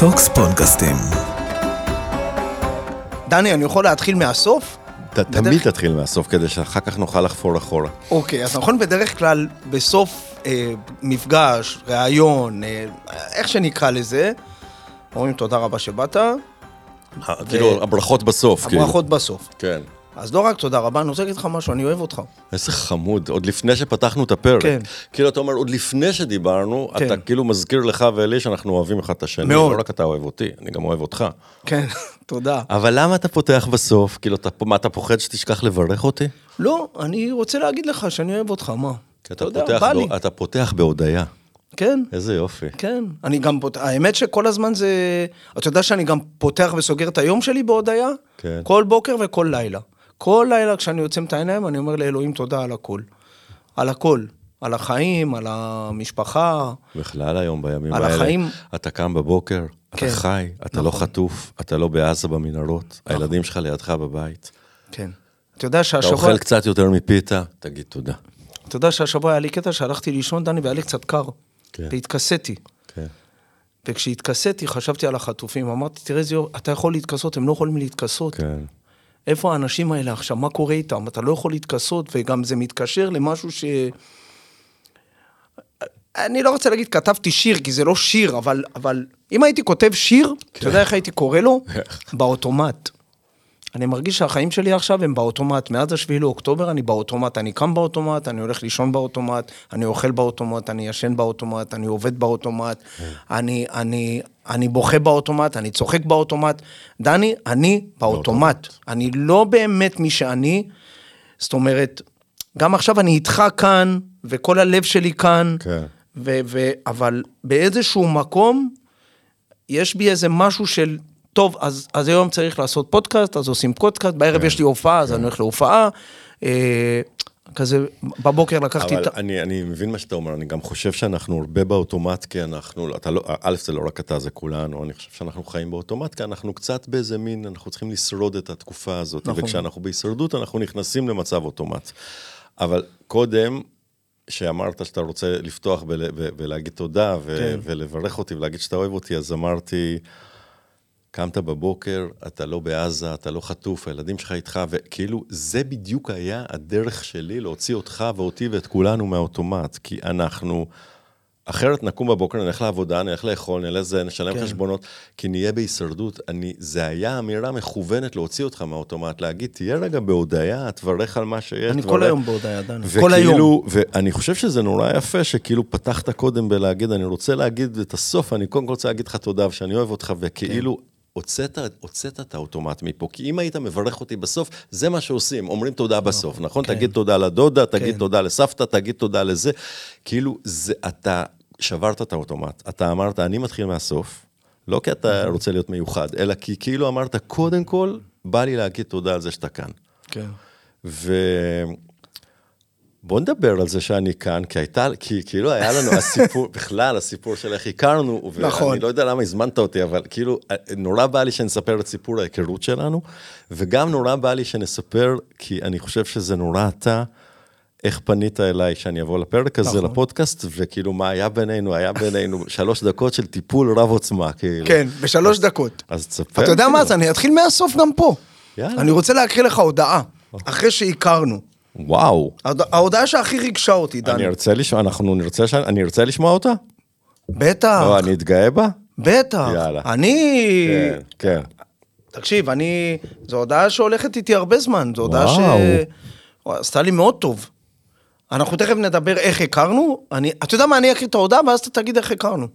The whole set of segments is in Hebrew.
Talks פודקאסטים. דני, אני יכול להתחיל מהסוף? ת- תמיד תתחיל מהסוף, כדי שאחר כך נוכל לחפור אחורה. אוקיי, אז נכון בדרך כלל בסוף אה, מפגש, ראיון, אה, איך שנקרא לזה, אומרים תודה רבה שבאת, כאילו, הברכות בסוף, כאילו. הברכות בסוף. כן. אז לא רק תודה רבה, אני רוצה להגיד לך משהו, אני אוהב אותך. איזה חמוד, עוד לפני שפתחנו את הפרק. כן. כאילו, אתה אומר, עוד לפני שדיברנו, כן. אתה כאילו מזכיר לך ולי שאנחנו אוהבים אחד את השני. מאוד. לא רק אתה אוהב אותי, אני גם אוהב אותך. כן, תודה. אבל למה אתה פותח בסוף? כאילו, אתה, מה, אתה פוחד שתשכח לברך אותי? לא, אני רוצה להגיד לך שאני אוהב אותך, מה? כי אתה אתה, יודע, פותח. בא... אתה פותח בהודיה. כן, איזה יופי. כן. אני גם פותח, האמת שכל הזמן זה... אתה יודע שאני גם פותח וסוגר את היום שלי בהודיה? כן. כל בוקר וכל לילה. כל לילה כשאני עוצם את העיניים, אני אומר לאלוהים תודה על הכל. על הכל. על החיים, על המשפחה. בכלל היום, בימים על האלה, החיים. אתה קם בבוקר, כן. אתה חי, אתה לא נכון. חטוף, אתה לא בעזה במנהרות, הילדים שלך לידך בבית. כן. אתה יודע אתה שהשבוע... אוכל קצת יותר מפיתה, תגיד תודה. אתה יודע שהשבוע היה לי קטע שהלכתי לישון, דני, והיה לי קצת קר. כן. והתכסיתי. כן. וכשהתכסיתי, חשבתי על החטופים. אמרתי, תראה איזה יופי, אתה יכול להתכסות, הם לא יכולים להתכסות. כן. איפה האנשים האלה עכשיו? מה קורה איתם? אתה לא יכול להתכסות, וגם זה מתקשר למשהו ש... אני לא רוצה להגיד כתבתי שיר, כי זה לא שיר, אבל, אבל אם הייתי כותב שיר, אתה יודע איך הייתי קורא לו? באוטומט. אני מרגיש שהחיים שלי עכשיו הם באוטומט. מאז השביעי לאוקטובר אני באוטומט. אני קם באוטומט, אני הולך לישון באוטומט, אני אוכל באוטומט, אני ישן באוטומט, אני עובד באוטומט, אני, אני, אני בוכה באוטומט, אני צוחק באוטומט. דני, אני באוטומט. אני לא באמת מי שאני. זאת אומרת, גם עכשיו אני איתך כאן, וכל הלב שלי כאן, כן. ו- ו- אבל באיזשהו מקום, יש בי איזה משהו של, טוב, אז, אז היום צריך לעשות פודקאסט, אז עושים פודקאסט, בערב כן, יש לי הופעה, אז אני הולך להופעה. אה, כזה, בבוקר לקחתי אבל את... ה- אני, אני מבין מה שאתה אומר, אני גם חושב שאנחנו הרבה באוטומט, כי אנחנו, אתה לא, א', זה לא רק אתה, זה כולנו, אני חושב שאנחנו חיים באוטומט, כי אנחנו קצת באיזה מין, אנחנו צריכים לשרוד את התקופה הזאת, נכון. וכשאנחנו בהישרדות, אנחנו נכנסים למצב אוטומט. אבל קודם, שאמרת שאתה רוצה לפתוח ול, ו, ולהגיד תודה, ו, כן. ולברך אותי ולהגיד שאתה אוהב אותי, אז אמרתי, קמת בבוקר, אתה לא בעזה, אתה לא חטוף, הילדים שלך איתך, וכאילו, זה בדיוק היה הדרך שלי להוציא אותך ואותי ואת כולנו מהאוטומט, כי אנחנו... אחרת נקום בבוקר, נלך לעבודה, נלך לאכול, נלך לזה, נשלם כן. חשבונות, כי נהיה בהישרדות. אני, זה היה אמירה מכוונת להוציא אותך מהאוטומט, להגיד, תהיה רגע בהודיה, תברך על מה שיש. אני כל תברך." היום בהודיה, דני. כל היום. ואני חושב שזה נורא יפה שכאילו פתחת קודם בלהגיד, אני רוצה להגיד את הסוף, אני קודם כל רוצה להגיד לך תודה ושאני אוהב אותך, וכאילו... הוצאת, הוצאת את האוטומט מפה, כי אם היית מברך אותי בסוף, זה מה שעושים, אומרים תודה בסוף, נכון? כן. תגיד תודה לדודה, תגיד כן. תודה לסבתא, תגיד תודה לזה. כאילו, זה, אתה שברת את האוטומט. אתה אמרת, אני מתחיל מהסוף, לא כי אתה רוצה להיות מיוחד, אלא כי כאילו אמרת, קודם כל, בא לי להגיד תודה על זה שאתה כאן. כן. ו... בוא נדבר על זה שאני כאן, כי הייתה, כי כאילו היה לנו הסיפור, בכלל הסיפור של איך הכרנו, נכון. ואני לא יודע למה הזמנת אותי, אבל כאילו, נורא בא לי שנספר את סיפור ההיכרות שלנו, וגם נורא בא לי שנספר, כי אני חושב שזה נורא אתה, איך פנית אליי שאני אבוא לפרק הזה, נכון. לפודקאסט, וכאילו מה היה בינינו, היה בינינו שלוש דקות של טיפול רב עוצמה, כאילו. כן, בשלוש דקות. אז תספר. אתה יודע מה, כאילו. אז אני אתחיל מהסוף גם פה. יאללה. אני רוצה להקריא לך הודעה, אחרי שהכרנו. וואו. ההוד- ההודעה שהכי ריגשה אותי, דני. אני ארצה לשמוע, אנחנו נרצה, ש- אני ארצה לשמוע אותה? בטח, לא, אני אתגאה בה? בטח. יאללה. אני... כן, כן. תקשיב, אני... זו הודעה שהולכת איתי הרבה זמן, זו הודעה ש... וואו. עשתה לי מאוד טוב. אנחנו תכף נדבר איך הכרנו. אני... אתה יודע מה, אני אקריא את ההודעה, ואז אתה תגיד איך הכרנו.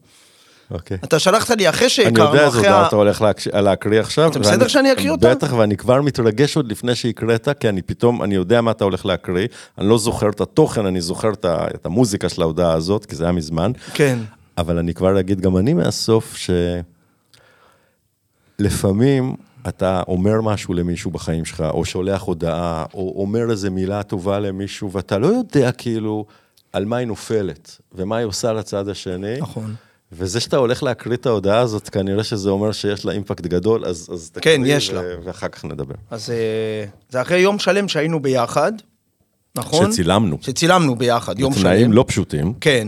אוקיי. אתה שלחת לי אחרי אני שהכרנו, יודע איזו אחרי הודעה. אתה הולך להקריא עכשיו. אתה בסדר שאני אקריא אותה? בטח, ואני כבר מתרגש עוד לפני שהקראת, כי אני פתאום, אני יודע מה אתה הולך להקריא. אני לא זוכר את התוכן, אני זוכר את המוזיקה של ההודעה הזאת, כי זה היה מזמן. כן. אבל אני כבר אגיד גם אני מהסוף, שלפעמים אתה אומר משהו למישהו בחיים שלך, או שולח הודעה, או אומר איזה מילה טובה למישהו, ואתה לא יודע כאילו על מה היא נופלת, ומה היא עושה לצד השני. נכון. וזה שאתה הולך להקריא את ההודעה הזאת, כנראה שזה אומר שיש לה אימפקט גדול, אז, אז כן, תקריא יש ו- לה. ואחר כך נדבר. אז אה, זה אחרי יום שלם שהיינו ביחד, נכון? שצילמנו. שצילמנו ביחד, יום שלם. תנאים לא פשוטים. כן.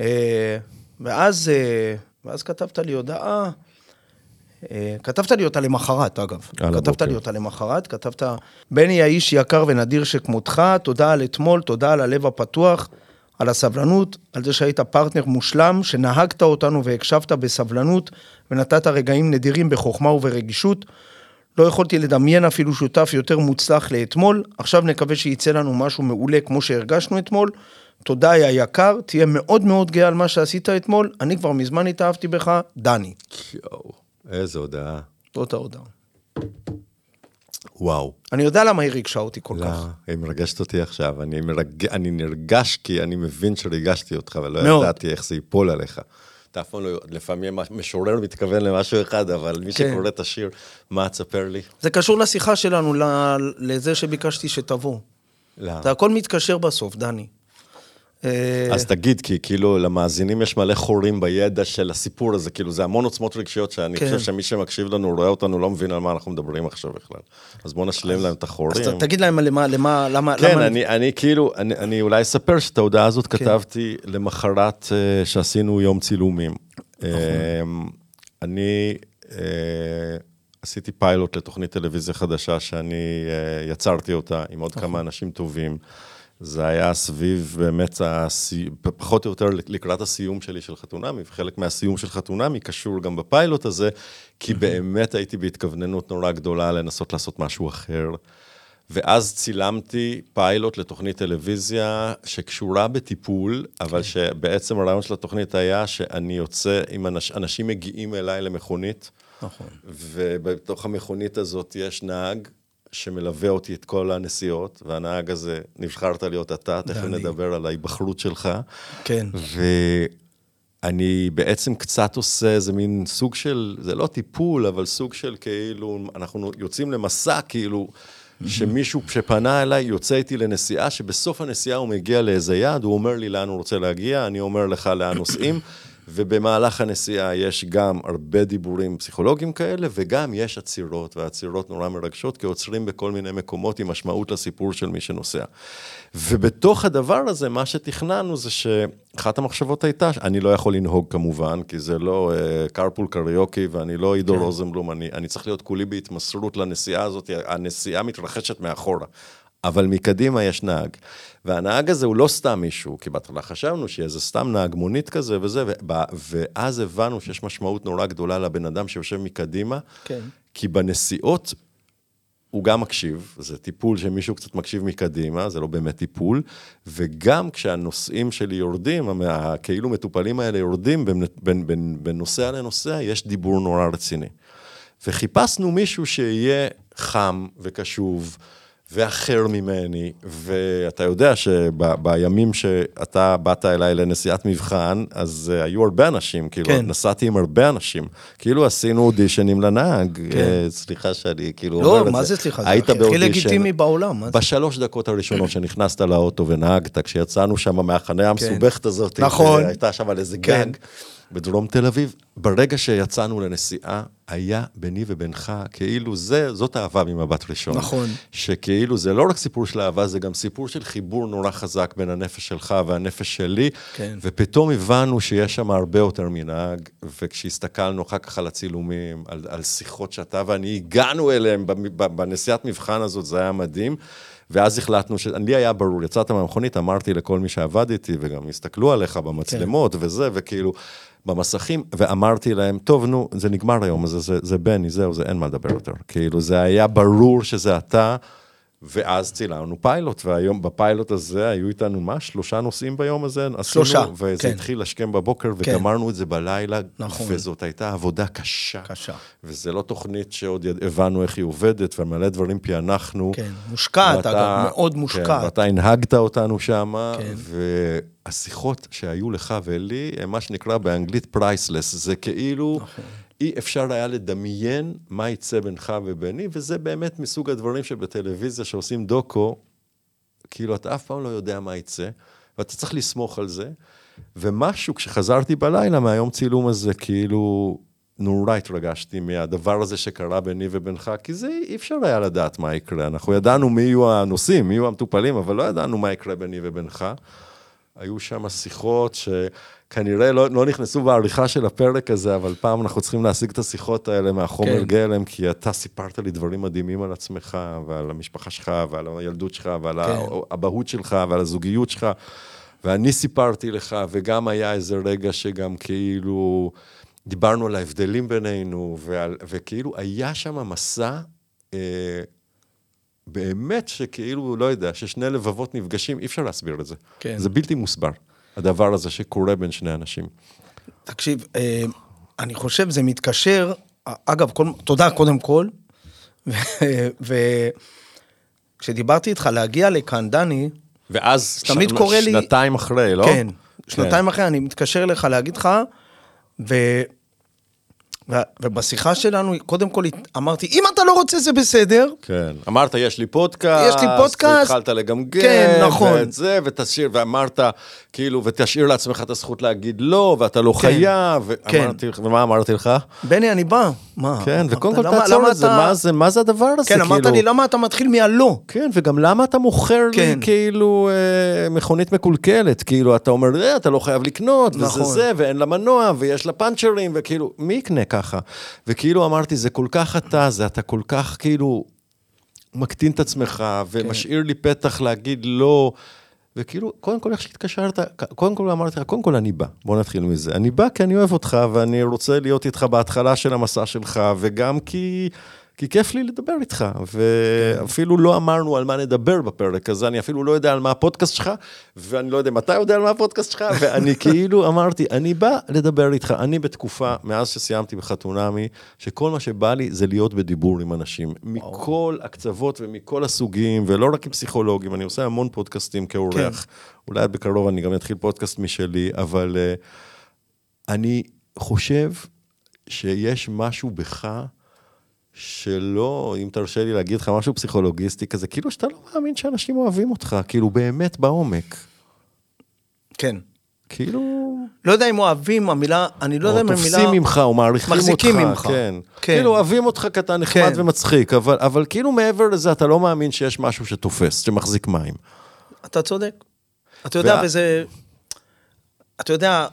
אה, ואז, אה, ואז כתבת לי הודעה, כתבת לי אותה למחרת, אגב. כתבת הבוקר. לי אותה למחרת, כתבת, בני האיש יקר ונדיר שכמותך, תודה על אתמול, תודה על הלב הפתוח, על הסבלנות, על זה שהיית פרטנר מושלם, שנהגת אותנו והקשבת בסבלנות, ונתת רגעים נדירים בחוכמה וברגישות. לא יכולתי לדמיין אפילו שותף יותר מוצלח לאתמול, עכשיו נקווה שיצא לנו משהו מעולה כמו שהרגשנו אתמול. תודה, יא יקר, תהיה מאוד מאוד גאה על מה שעשית אתמול, אני כבר מזמן התאהבתי בך, דני. יואו, איזה הודעה. זאת ההודעה. וואו. אני יודע למה היא ריגשה אותי כל לא, כך. היא מרגשת אותי עכשיו. אני, מרג... אני נרגש כי אני מבין שריגשתי אותך, ולא מאוד. ידעתי איך זה ייפול עליך. אתה אף פעם לא... לפעמים משורר מתכוון למשהו אחד, אבל מי כן. שקורא את השיר, מה תספר לי? זה קשור לשיחה שלנו, ל- לזה שביקשתי שתבוא. לא. זה הכל מתקשר בסוף, דני. אה, אז תגיד, כי כאילו למאזינים יש מלא חורים בידע של הסיפור הזה, כאילו זה המון עוצמות רגשיות שאני כן. חושב שמי שמקשיב לנו, רואה אותנו, לא מבין על מה אנחנו מדברים עכשיו בכלל. אז בואו נשלים להם את אז החורים. ת- תגיד להם למה, למה, למה... כן, למה... אני, אני כאילו, אני, אני אולי אספר שאת ההודעה הזאת כן. כתבתי למחרת אה, שעשינו יום צילומים. אה, אני אה, עשיתי פיילוט לתוכנית טלוויזיה חדשה שאני אה, יצרתי אותה עם עוד נכון. כמה אנשים טובים. זה היה סביב באמת, הסי... פחות או יותר לקראת הסיום שלי של חתונמי, וחלק מהסיום של חתונמי קשור גם בפיילוט הזה, כי באמת הייתי בהתכווננות נורא גדולה לנסות לעשות משהו אחר. ואז צילמתי פיילוט לתוכנית טלוויזיה שקשורה בטיפול, אבל שבעצם הרעיון של התוכנית היה שאני יוצא, עם אנש, אנשים מגיעים אליי למכונית, נכון. ובתוך המכונית הזאת יש נהג שמלווה אותי את כל הנסיעות, והנהג הזה, נבחרת להיות אתה, תכף דני. נדבר על ההיבחרות שלך. כן. ואני בעצם קצת עושה איזה מין סוג של, זה לא טיפול, אבל סוג של כאילו, אנחנו יוצאים למסע, כאילו, שמישהו שפנה אליי יוצא איתי לנסיעה, שבסוף הנסיעה הוא מגיע לאיזה יעד, הוא אומר לי לאן הוא רוצה להגיע, אני אומר לך לאן נוסעים, ובמהלך הנסיעה יש גם הרבה דיבורים פסיכולוגיים כאלה, וגם יש עצירות, והעצירות נורא מרגשות, כי עוצרים בכל מיני מקומות עם משמעות לסיפור של מי שנוסע. ובתוך הדבר הזה, מה שתכננו זה שאחת המחשבות הייתה, אני לא יכול לנהוג כמובן, כי זה לא uh, קריוקי, ואני לא עידו כן. רוזנבלום, אני, אני צריך להיות כולי בהתמסרות לנסיעה הזאת, הנסיעה מתרחשת מאחורה. אבל מקדימה יש נהג. והנהג הזה הוא לא סתם מישהו, כי בהתחלה חשבנו שיהיה איזה סתם נהג מונית כזה וזה, ואז הבנו שיש משמעות נורא גדולה לבן אדם שיושב מקדימה, כן. כי בנסיעות הוא גם מקשיב, זה טיפול שמישהו קצת מקשיב מקדימה, זה לא באמת טיפול, וגם כשהנוסעים שלי יורדים, הכאילו מטופלים האלה יורדים בין, בין, בין, בין נוסע לנוסע, יש דיבור נורא רציני. וחיפשנו מישהו שיהיה חם וקשוב, ואחר ממני, ואתה יודע שבימים שאתה באת אליי לנסיעת מבחן, אז uh, היו הרבה אנשים, כאילו, כן. נסעתי עם הרבה אנשים. כאילו עשינו אודישנים לנהג, כן. uh, סליחה שאני כאילו לא, אומר את מה זה. זה סליחה? זה היית הכי באודישן. לגיטימי בעולם. מה זה? בשלוש דקות הראשונות שנכנסת לאוטו ונהגת, כשיצאנו שם מהחניה המסובכת הזאת, כן. נכון. הייתה שם על איזה כן. גג. בדרום תל אביב, ברגע שיצאנו לנסיעה, היה ביני ובינך, כאילו זה, זאת אהבה ממבט ראשון. נכון. שכאילו זה לא רק סיפור של אהבה, זה גם סיפור של חיבור נורא חזק בין הנפש שלך והנפש שלי, כן. ופתאום הבנו שיש שם הרבה יותר מנהג, וכשהסתכלנו אחר כך על הצילומים, על, על שיחות שאתה ואני הגענו אליהם בנסיעת מבחן הזאת, זה היה מדהים. ואז החלטנו, ש... לי היה ברור, יצאת מהמכונית, אמרתי לכל מי שעבד איתי, וגם הסתכלו עליך במצלמות כן. וזה, וכאילו, במסכים, ואמרתי להם, טוב, נו, זה נגמר היום, זה, זה, זה בני, זהו, זה אין מה לדבר יותר. כאילו, זה היה ברור שזה אתה, ואז צילמנו פיילוט, והיום בפיילוט הזה היו איתנו מה? שלושה נוסעים ביום הזה? שלושה, עשינו, וזה כן. התחיל השכם בבוקר, כן. וגמרנו את זה בלילה, נכון. וזאת הייתה עבודה קשה. קשה. וזה לא תוכנית שעוד יד- הבנו איך היא עובדת, ומלא דברים פענחנו. כן, מושקעת, ואתה- אגב, מאוד כן, מושקעת. ואתה הנהגת אותנו שם, כן. והשיחות שהיו לך ולי, הם מה שנקרא באנגלית פרייסלס, זה כאילו, נכון. אי אפשר היה לדמיין מה יצא בינך וביני, וזה באמת מסוג הדברים שבטלוויזיה שעושים דוקו, כאילו אתה אף פעם לא יודע מה יצא, ואתה צריך לסמוך על זה, ומשהו, כשחזרתי בלילה מהיום צילום הזה, כאילו, נורא התרגשתי מהדבר הזה שקרה ביני ובינך, כי זה אי אפשר היה לדעת מה יקרה. אנחנו ידענו מי יהיו הנושאים, מי יהיו המטופלים, אבל לא ידענו מה יקרה ביני ובינך. היו שם שיחות שכנראה לא, לא נכנסו בעריכה של הפרק הזה, אבל פעם אנחנו צריכים להשיג את השיחות האלה מהחומר כן. גלם, כי אתה סיפרת לי דברים מדהימים על עצמך, ועל המשפחה שלך, ועל הילדות שלך, ועל כן. האבהות שלך, ועל הזוגיות שלך. ואני סיפרתי לך, וגם היה איזה רגע שגם כאילו דיברנו על ההבדלים בינינו, ועל, וכאילו היה שם מסע, אה, באמת שכאילו, לא יודע, ששני לבבות נפגשים, אי אפשר להסביר את זה. כן. זה בלתי מוסבר, הדבר הזה שקורה בין שני אנשים. תקשיב, אה, אני חושב זה מתקשר, אגב, כל, תודה קודם כל, וכשדיברתי איתך להגיע לכאן, דני, ואז תמיד קורה לי- שנתיים אחרי, לא? כן, שנתיים אחרי, אני מתקשר אליך להגיד לך, ו... ובשיחה שלנו, קודם כל אמרתי, אם אתה לא רוצה זה בסדר, כן. אמרת, יש לי פודקאסט. יש לי פודקאסט. והתחלת לגמגם. כן, נכון. ואת זה, ותשאיר, ואמרת, כאילו, ותשאיר לעצמך את הזכות להגיד לא, ואתה לא כן. חייב. כן. ואמרתי, ומה אמרתי לך? בני, אני בא. מה? כן, וקודם אמרת, כל למה- תעצור למה את זה, אתה- מה זה, מה זה הדבר הזה? כן, אמרת כאילו? לי, למה אתה מתחיל מהלא? כן, וגם למה אתה מוכר לי כן. כאילו אה, מכונית מקולקלת? כאילו, אתה אומר, אה, אתה לא חייב לקנות, נכון. וזה זה, ואין לה מנוע, ויש לה פאנצ'רים, וכאילו, מי יקנה ככה? וכאילו אמרתי, זה כל כך אתה, זה אתה כל כך כאילו מקטין את עצמך, ומשאיר לי פתח להגיד לא. וכאילו, קודם כל, איך שהתקשרת, קודם כל אמרתי לך, קודם כל אני בא, בוא נתחיל מזה. אני בא כי אני אוהב אותך, ואני רוצה להיות איתך בהתחלה של המסע שלך, וגם כי, כי כיף לי לדבר איתך. ואפילו לא אמרנו על מה נדבר בפרק הזה, אני אפילו לא יודע על מה הפודקאסט שלך, ואני לא יודע אתה יודע על מה הפודקאסט שלך, ואני כאילו אמרתי, אני בא לדבר איתך. אני בתקופה, מאז שסיימתי בחתונמי, שכל מה שבא לי זה להיות בדיבור עם אנשים. מכל הקצוות ומכל הסוגים, ולא רק עם פסיכולוגים, אני עושה המון פודקאסטים כאורח. כן. אולי בקרוב אני גם אתחיל פודקאסט משלי, אבל uh, אני חושב שיש משהו בך שלא, אם תרשה לי להגיד לך משהו פסיכולוגיסטי כזה, כאילו שאתה לא מאמין שאנשים אוהבים אותך, כאילו באמת בעומק. כן. כאילו... לא יודע אם אוהבים, המילה, אני לא יודע או אם המילה... תופסים ממך, או מעריכים אותך. מחזיקים ממך. כן. כן. כאילו אוהבים אותך כי אתה נחמד כן. ומצחיק, אבל, אבל כאילו מעבר לזה אתה לא מאמין שיש משהו שתופס, שמחזיק מים. אתה צודק. אתה יודע, וה- וזה... אתה יודע,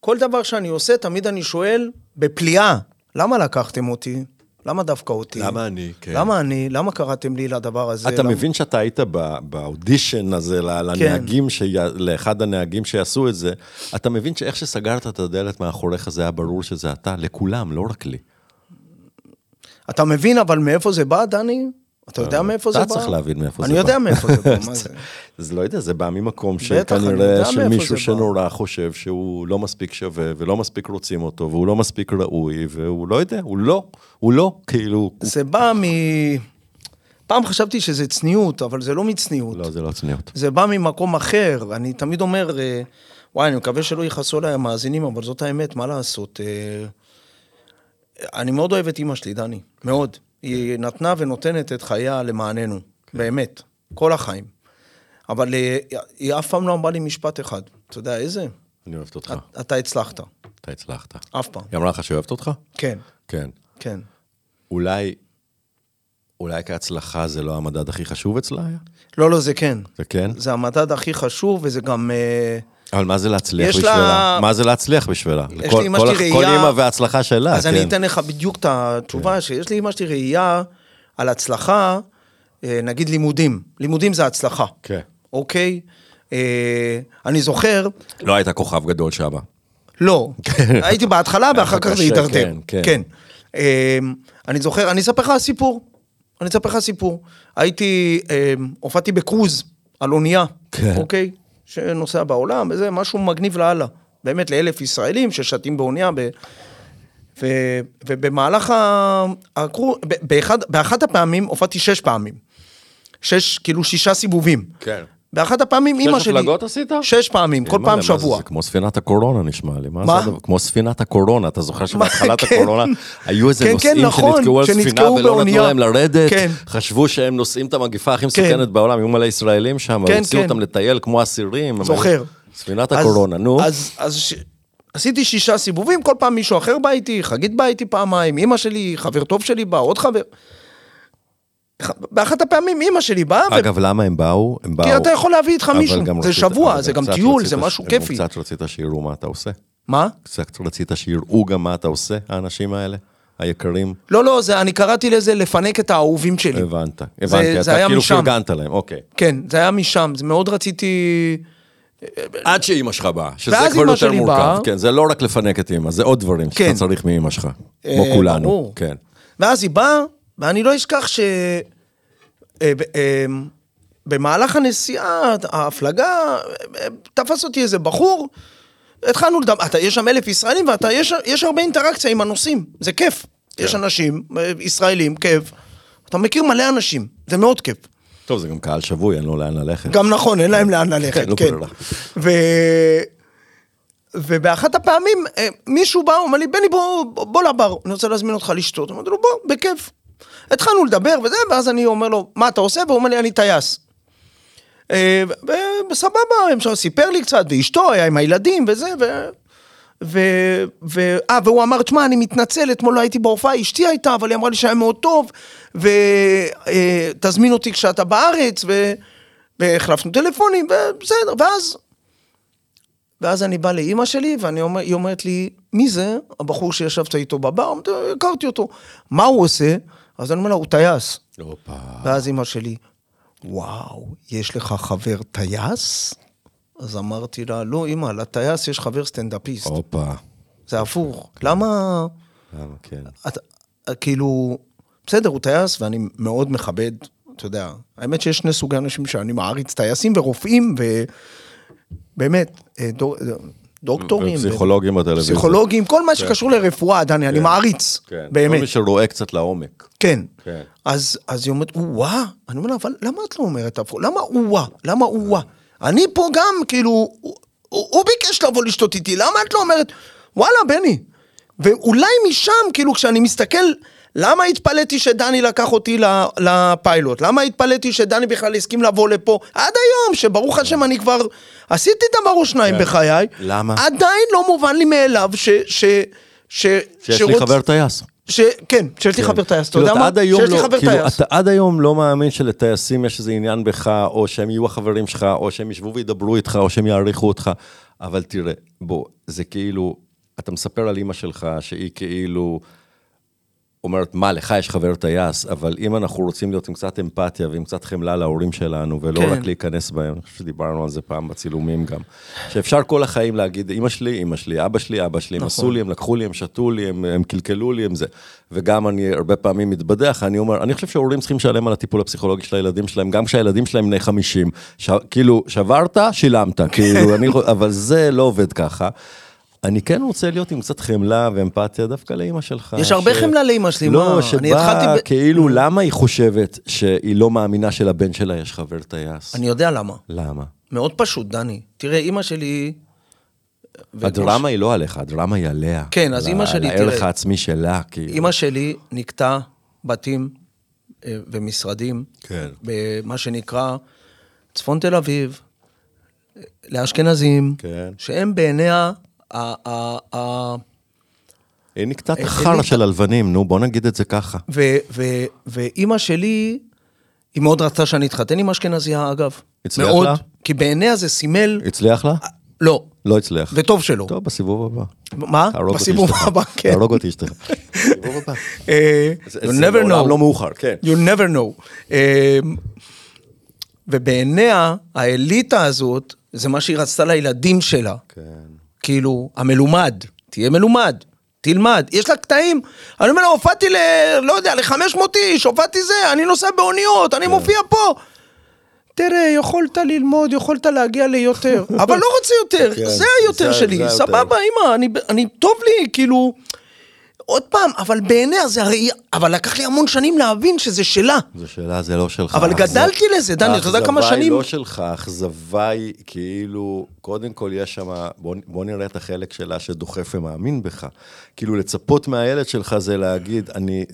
כל דבר שאני עושה, תמיד אני שואל בפליאה, למה לקחתם אותי? למה דווקא אותי? למה אני? כן. למה אני? למה קראתם לי לדבר הזה? אתה למה... מבין שאתה היית באודישן הזה ל- לנהגים, שי- לאחד הנהגים שיעשו את זה, אתה מבין שאיך שסגרת את הדלת מאחוריך זה היה ברור שזה אתה, לכולם, לא רק לי. אתה מבין אבל מאיפה זה בא, דני? אתה יודע מאיפה זה בא? אתה צריך להבין מאיפה זה אני בא. יודע מאיפה זה בא, מה זה? אז לא יודע, זה בא ממקום אני שכנראה יודע של מאיפה מישהו זה בא. שנורא חושב שהוא לא מספיק שווה, ולא מספיק רוצים אותו, והוא לא מספיק ראוי, והוא לא יודע, הוא לא, הוא לא, כאילו, זה בא מ... פעם חשבתי שזה צניעות, אבל זה לא מצניעות. לא, זה לא צניעות. זה בא ממקום אחר. אני תמיד אומר, אה, וואי, אני מקווה שלא יכעסו עליי המאזינים, אבל זאת האמת, מה לעשות? אה, אני מאוד אוהב את אימא שלי, דני, מאוד. היא נתנה ונותנת את חייה למעננו, באמת, כל החיים. אבל אה, היא אף פעם לא אמרה לי משפט אחד. אתה יודע איזה? אני אוהבת אותך, אתה הצלחת, אתה הצלחת. אף פעם. היא אמרה לך שאוהבת אותך? כן, כן. כן. אולי, אולי כהצלחה זה לא המדד הכי חשוב אצלה היה? לא, לא, זה כן. זה כן? זה המדד הכי חשוב, וזה גם... אה, אבל מה זה להצליח יש לה- בשבילה? מה זה להצליח בשבילה? יש כל- לאמא כל שלי כל אימא וההצלחה שלה, אז כן. אני אתן לך בדיוק את התשובה, שיש לאמא שלי ראייה על הצלחה, אה, נגיד לימודים. לימודים זה הצלחה, כן. אוקיי? אה, אני זוכר, לא היית כוכב גדול שם. לא, הייתי בהתחלה ואחר כך זה הידרדר. כן, כן. כן. אה, אני זוכר, אני אספר לך סיפור. אני אספר לך סיפור. הייתי, אה, הופעתי בקרוז על אונייה, כן. אוקיי? שנוסע בעולם, וזה משהו מגניב לאללה. באמת לאלף ישראלים ששתים באונייה. ב... ו... ובמהלך ה- הקרוז, ב- באחד, באחת הפעמים, הופעתי שש פעמים. שש, כאילו שישה סיבובים. כן. באחת הפעמים אימא שלי... הפלגות עשית? שש פעמים, כל מה פעם שבוע. זה כמו ספינת הקורונה נשמע לי. מה? כמו ספינת הקורונה, אתה זוכר שבהתחלת כן. הקורונה היו איזה כן, כן, נוסעים נכון, שנתקעו על ספינה ולא נתנו. להם לרדת. חשבו שהם נושאים את המגיפה הכי מסוכנת בעולם, היו מלא ישראלים שם, הוציאו. אותם לטייל כמו אסירים. זוכר. ספינת הקורונה, נו. אז. עשיתי שישה סיבובים, כל פעם מישהו אחר בא איתי, חגית באה איתי פעמיים, אימא שלי, חבר טוב שלי בא, עוד חבר. באחת הפעמים אימא שלי באה, ו- אגב, למה הם באו? הם באו... כי אתה יכול להביא איתך מישהו, זה רצית- שבוע, זה גם טיול, זה משהו כיפי. קצת רצית שיראו מה אתה עושה. מה? קצת רצית שיראו גם מה אתה עושה, האנשים האלה, היקרים. לא, לא, זה, אני קראתי לזה לפנק את האהובים שלי. הבנת, הבנתי, זה אתה היה כאילו משם. פרגנת להם, אוקיי. כן, זה היה משם, זה מאוד רציתי... עד שאימא שלך באה, שזה כבר יותר מורכב. באה. כן, זה לא רק לפנק את אימא, זה עוד דברים שאתה כן. צריך מאימא שלך. כמו אה, כולנו. ברור. כן. ואז היא באה, ואני לא אשכח ש... אה, אה, במהלך הנסיעה, ההפלגה, אה, תפס אותי איזה בחור, התחלנו לדבר, אתה, יש שם אלף ישראלים ואתה, יש, יש הרבה אינטראקציה עם הנוסעים, זה כיף. כן. יש אנשים, ישראלים, כיף. אתה מכיר מלא אנשים, זה מאוד כיף. טוב, זה גם קהל שבוי, אין לו לאן ללכת. גם נכון, אין להם לאן ללכת, כן, לא כן. ו... ובאחת הפעמים מישהו בא, הוא אומר לי, בני בוא, בוא לבר, אני רוצה להזמין אותך לשתות. אמרתי לו, בוא, בכיף. התחלנו לדבר וזה, ואז אני אומר לו, מה אתה עושה? והוא אומר לי, אני טייס. אה, וסבבה, סיפר לי קצת, ואשתו היה עם הילדים וזה, ו... ו... ו... אה, והוא אמר, תשמע, אני מתנצל, אתמול לא הייתי בהופעה, אשתי הייתה, אבל היא אמרה לי שהיה מאוד טוב, ותזמין אותי כשאתה בארץ, ו... והחלפנו טלפונים, ובסדר, ואז... ואז אני בא לאימא שלי, והיא אומר, אומרת לי, מי זה? הבחור שישבת איתו בבר? הכרתי אותו. מה הוא עושה? אז אני אומר לה, הוא טייס. ואז אימא שלי, וואו, יש לך חבר טייס? אז אמרתי לה, לא, אימא, לטייס יש חבר סטנדאפיסט. הופה. זה הפוך. למה... למה, כן. את, כאילו, בסדר, הוא טייס ואני מאוד מכבד, אתה יודע. האמת שיש שני סוגי אנשים שאני מעריץ, טייסים ורופאים, ובאמת, אה, דו, דוקטורים. ופסיכולוגים בטלוויזיה. פסיכולוגים, כל מה שקשור לרפואה, דני, אני מעריץ, כן. כל באמת. מי שרואה קצת לעומק. כן. כן. אז, אז היא אומרת, או-אה. אני אומר לה, אבל למה את לא אומרת הפוך? למה או-אה? למה או-אה? אני פה גם, כאילו, הוא, הוא, הוא ביקש לבוא לשתות איתי, למה את לא אומרת, וואלה, בני. ואולי משם, כאילו, כשאני מסתכל, למה התפלאתי שדני לקח אותי לפיילוט? למה התפלאתי שדני בכלל הסכים לבוא לפה? עד היום, שברוך השם אני כבר עשיתי דבר או שניים בחיי. כן. למה? עדיין לא מובן לי מאליו ש... ש ש, שיש לי חבר טייס. ש... כן, שיש לי כן. חבר טייס, אתה כאילו, יודע מה? שיש לי לא- חבר כאילו, טייס. אתה עד היום לא מאמין שלטייסים יש איזה עניין בך, או שהם יהיו החברים שלך, או שהם ישבו וידברו איתך, או שהם יעריכו אותך. אבל תראה, בוא, זה כאילו, אתה מספר על אימא שלך, שהיא כאילו אומרת, מה, לך יש חבר טייס, אבל אם אנחנו רוצים להיות עם קצת אמפתיה ועם קצת חמלה להורים שלנו, ולא כן. רק להיכנס בהם, אני חושב שדיברנו על זה פעם בצילומים גם, שאפשר כל החיים להגיד, אמא שלי, אמא שלי, אבא שלי, אבא שלי, הם נכון. עשו לי, הם לקחו לי, הם שתו לי, הם, הם קלקלו לי, הם זה. וגם אני הרבה פעמים מתבדח, אני אומר, אני חושב שההורים צריכים לשלם על הטיפול הפסיכולוגי של הילדים שלהם, גם כשהילדים שלהם בני 50. ש... כאילו, שברת, שילמת, כאילו, אני, אבל זה לא עובד ככה. אני כן רוצה להיות עם קצת חמלה ואמפתיה דווקא לאימא שלך. יש הרבה חמלה לאמא שלי, מה? לא, אני שבאה התחלתי ב- כאילו, למה היא חושבת שהיא לא מאמינה שלבן שלה יש חבר טייס? אני יודע למה. למה? מאוד פשוט, דני. תראה, אימא שלי... הדרמה היא לא עליך, הדרמה היא עליה. כן, אז ל- אימא שלי, לערך תראה, העצמי שלה, כאילו. אימא שלי נקטה בתים אה, ומשרדים, כן. במה שנקרא צפון תל אביב, לאשכנזים, כן. שהם בעיניה היא נקטעת אה, החרא. של הלבנים, נו, בוא נגיד את זה ככה. ואימא שלי, היא מאוד רצתה שאני אתחתן עם אשכנזייה, אגב. הצליח מאוד, לה? כי בעיניה זה סימל... הצליח לה? לא. לא הצליח. וטוב שלא. טוב, בסיבוב הבא. מה? בסיבוב. הבא, כן. תהרוג אותי אשתך. בסיבוב הבא. אה, you never know. לא מאוחר, כן. You never know. אה, ובעיניה, האליטה הזאת, זה מה שהיא רצתה לילדים שלה. כן. כאילו, המלומד, תהיה מלומד, תלמד. יש לה קטעים, אני אומר לה, הופעתי ל... לא יודע, ל-500 איש, הופעתי זה, אני נוסע באוניות, כן. אני מופיע פה. תראה, יכולת ללמוד, יכולת להגיע ליותר, אבל לא רוצה יותר, כן, זה היותר שלי. סבבה, אמא, אני, טוב לי, כאילו... עוד פעם, אבל בעיניה זה הרי... אבל לקח לי המון שנים להבין שזה שלה. זו שאלה, זה לא שלך. אבל גדלתי לזה, דני, אתה יודע כמה האכזבה שנים- היא לא שלך, האכזבה היא כאילו, קודם כל יש שם, בוא, בוא נראה את החלק שלה שדוחף ומאמין בך. כאילו לצפות מהילד שלך זה להגיד, אני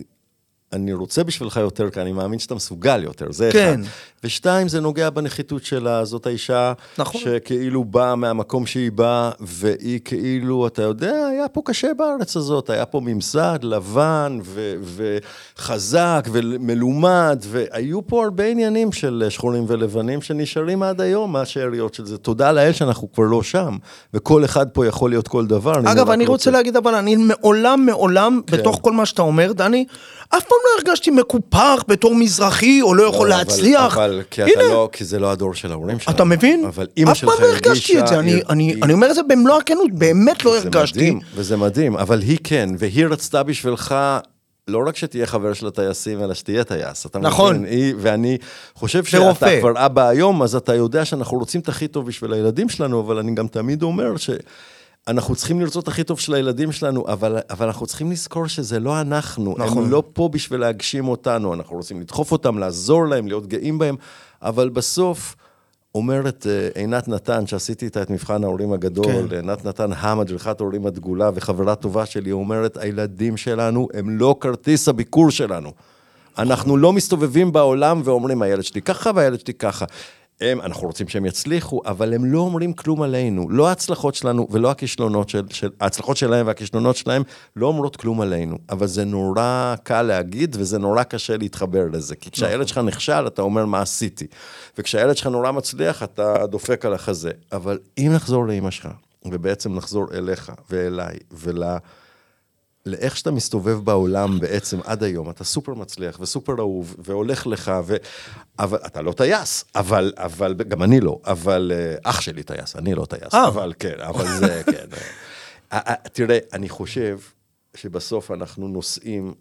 אני רוצה בשבילך יותר, כי אני מאמין שאתה מסוגל יותר, זה כן. אחד. ושתיים, זה נוגע בנחיתות שלה, זאת האישה נכון. שכאילו באה מהמקום שהיא באה, והיא כאילו, אתה יודע, היה פה קשה בארץ הזאת, היה פה ממסד לבן ו- וחזק ומלומד, והיו פה הרבה עניינים של שחורים ולבנים שנשארים עד היום מהשאריות של זה. תודה לאל שאנחנו כבר לא שם, וכל אחד פה יכול להיות כל דבר. אגב, רק אני רוצה להגיד, אבל אני מעולם, מעולם, כן. בתוך כל מה שאתה אומר, דני, אף פעם לא הרגשתי מקופח בתור מזרחי, או לא יכול לא, להצליח. אבל, אבל כי, הנה, אתה לא, כי זה לא הדור של ההורים שלנו. אתה מבין? אבל אימא אף שלך פעם לא הרגישה... הרגשתי את זה, אני- היא- אני אני אומר את זה במלוא הכנות, באמת לא הרגשתי. מדהים, וזה מדהים, אבל היא כן, והיא רצתה בשבילך... לא רק שתהיה חבר של הטייסים, אלא שתהיה טייס. אתה נכון. מבין? היא, ואני חושב שאתה ורופא. כבר אבא היום, אז אתה יודע שאנחנו רוצים את הכי טוב בשביל הילדים שלנו, אבל אני גם תמיד אומר שאנחנו צריכים לרצות הכי טוב של הילדים שלנו, אבל, אבל אנחנו צריכים לזכור שזה לא אנחנו. נכון. הם לא פה בשביל להגשים אותנו, אנחנו רוצים לדחוף אותם, לעזור להם, להיות גאים בהם, אבל בסוף... אומרת אה, עינת נתן, שעשיתי איתה את מבחן ההורים הגדול, כן. כן. עינת נתן, המדריכת ההורים הדגולה וחברה טובה שלי, אומרת, הילדים שלנו הם לא כרטיס הביקור שלנו. אנחנו לא מסתובבים בעולם ואומרים, הילד שלי ככה והילד שלי ככה. הם, אנחנו רוצים שהם יצליחו, אבל הם לא אומרים כלום עלינו. לא ההצלחות שלנו ולא הכישלונות של, של... ההצלחות שלהם והכישלונות שלהם לא אומרות כלום עלינו. אבל זה נורא קל להגיד, וזה נורא קשה להתחבר לזה. כי כשהילד שלך נכשל, אתה אומר, מה עשיתי? וכשהילד שלך נורא מצליח, אתה דופק על החזה. אבל אם נחזור לאמא שלך, ובעצם נחזור אליך ואליי, ול... לאיך שאתה מסתובב בעולם בעצם עד היום, אתה סופר מצליח וסופר אהוב, והולך לך, ו... אבל אתה לא טייס, אבל, אבל, גם אני לא, אבל אה, אח שלי טייס, אני לא טייס, אה. אבל כן, אבל זה, כן. אה, אה, תראה, אני חושב שבסוף אנחנו נושאים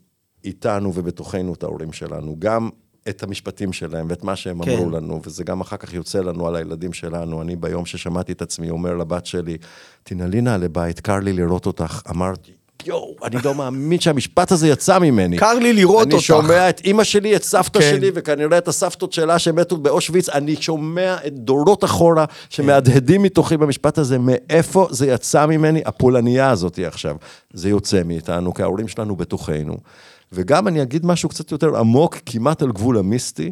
איתנו ובתוכנו את ההורים שלנו, גם את המשפטים שלהם ואת מה שהם כן. אמרו לנו, וזה גם אחר כך יוצא לנו על הילדים שלנו. אני ביום ששמעתי את עצמי אומר לבת שלי, תנעלי נא לבית, קר לי לראות אותך, אמרתי, יואו, אני לא מאמין שהמשפט הזה יצא ממני. קר לי לראות אני אותך. שומע את אימא שלי, את סבתא כן. שלי, וכנראה את הסבתות שלה שמתו באושוויץ, אני שומע את דורות אחורה שמהדהדים מתוכי במשפט הזה, מאיפה זה יצא ממני, הפולניה הזאת עכשיו. זה יוצא מאיתנו, כי ההורים שלנו בתוכנו. וגם אני אגיד משהו קצת יותר עמוק, כמעט על גבול המיסטי.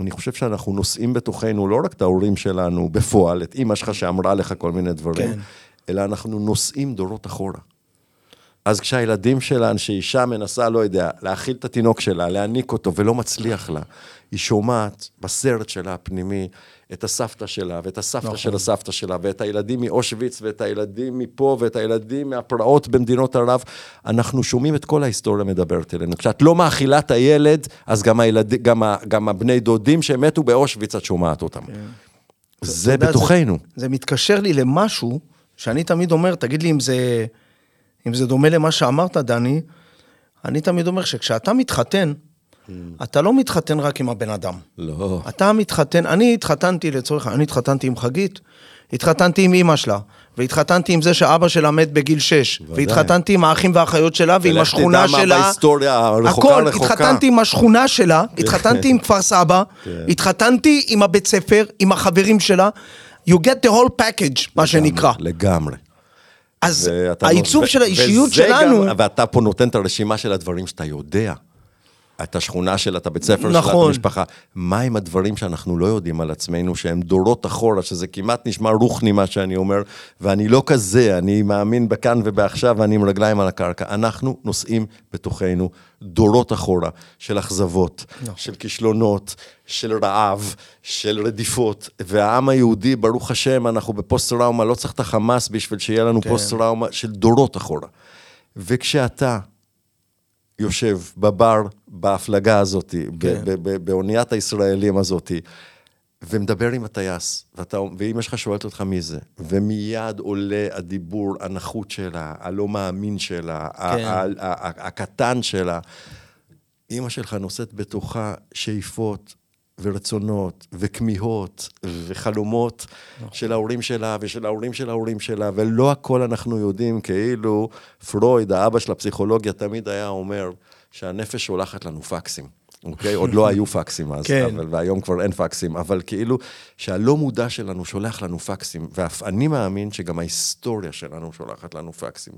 אני חושב שאנחנו נושאים בתוכנו לא רק את ההורים שלנו בפועל, את אימא שלך שאמרה לך כל מיני דברים, כן. אלא אנחנו נושאים דורות אחורה. אז כשהילדים שלה, שאישה מנסה, לא יודע, להאכיל את התינוק שלה, להניק אותו, ולא מצליח לה, היא שומעת בסרט שלה הפנימי את הסבתא שלה, ואת הסבתא נכון. של הסבתא שלה, ואת הילדים מאושוויץ, ואת הילדים מפה, ואת הילדים מהפרעות במדינות ערב. אנחנו שומעים את כל ההיסטוריה מדברת אלינו. כשאת לא מאכילה את הילד, אז גם, הילד, גם, ה, גם הבני דודים שהם מתו באושוויץ, את שומעת אותם. זה אתה יודע, בתוכנו. זה, זה מתקשר לי למשהו שאני תמיד אומר, תגיד לי אם זה, אם זה דומה למה שאמרת, דני, אני תמיד אומר שכשאתה מתחתן, אתה לא מתחתן רק עם הבן אדם. לא. אתה מתחתן, אני התחתנתי לצורך, אני התחתנתי עם חגית, התחתנתי עם אימא שלה, והתחתנתי עם זה שאבא שלה מת בגיל 6, ודאי. והתחתנתי עם האחים והאחיות שלה ועם השכונה שלה. בהיסטוריה הרחוקה הכל, רחוקה. התחתנתי עם השכונה שלה, התחתנתי עם כפר סבא, כן. התחתנתי עם הבית ספר, עם החברים שלה. You get the whole package, מה שנקרא. לגמרי. אז ואתה העיצוב של האישיות שלנו, ואתה פה נותן את הרשימה של הדברים שאתה יודע. את השכונה שלה, את הבית ספר שלה, את נכון. המשפחה. מה עם הדברים שאנחנו לא יודעים על עצמנו, שהם דורות אחורה, שזה כמעט נשמע רוחני מה שאני אומר, ואני לא כזה, אני מאמין בכאן ובעכשיו, ואני עם רגליים על הקרקע. אנחנו נושאים בתוכנו דורות אחורה של אכזבות, של כישלונות, של רעב, של רדיפות, והעם היהודי, ברוך השם, אנחנו בפוסט-טראומה, לא צריך את החמאס בשביל שיהיה לנו פוסט-טראומה של דורות אחורה. וכשאתה יושב בבר, בהפלגה הזאת, כן. באוניית הישראלים הזאת, ומדבר עם הטייס, ואתה, ואימא שלך שואלת אותך מי זה, ומיד עולה הדיבור, הנחות שלה, הלא מאמין שלה, כן. הקטן שלה. אימא שלך נושאת בתוכה שאיפות ורצונות וכמיהות וחלומות של ההורים שלה ושל ההורים של ההורים שלה, ולא הכל אנחנו יודעים, כאילו פרויד, האבא של הפסיכולוגיה, תמיד היה אומר שהנפש שולחת לנו פקסים. אוקיי? עוד לא היו פקסים אז, כן. אבל, והיום כבר אין פקסים, אבל כאילו שהלא מודע שלנו שולח לנו פקסים, ואף אני מאמין שגם ההיסטוריה שלנו שולחת לנו פקסים.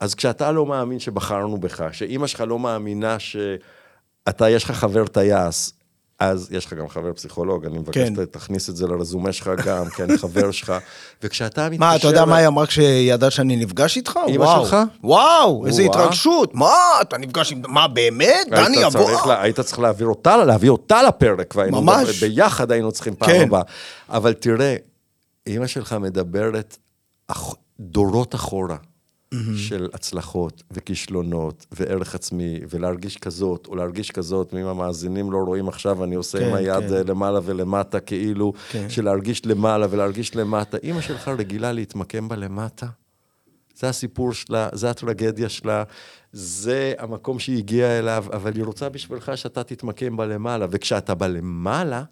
אז כשאתה לא מאמין שבחרנו בך, שאימא שלך לא מאמינה ש... אתה, יש לך חבר טייס, אז יש לך גם חבר פסיכולוג, אני מבקש, כן. תכניס את זה לרזומה שלך גם, כן, חבר שלך. וכשאתה מתקשר... מה, אתה יודע מה היא אמרה כשידעה שאני נפגש איתך? אמא וואו. שלך? וואו, איזה. התרגשות. מה, אתה נפגש עם... מה, באמת? דני יבוא? היית צריך להעביר אותה, להביא אותה לפרק, והיינו ממש. ביחד היינו צריכים פעם כן. הבאה. אבל תראה, אימא שלך מדברת דורות אחורה. של הצלחות וכישלונות וערך עצמי, ולהרגיש כזאת או להרגיש כזאת, ואם המאזינים לא רואים עכשיו, אני עושה כן, עם היד כן. למעלה ולמטה, כאילו, כן. של להרגיש למעלה ולהרגיש למטה. אימא שלך רגילה להתמקם בלמטה? זה הסיפור שלה, זה הטרגדיה שלה, זה המקום שהיא הגיעה אליו, אבל היא רוצה בשבילך שאתה תתמקם בלמעלה, וכשאתה בלמעלה,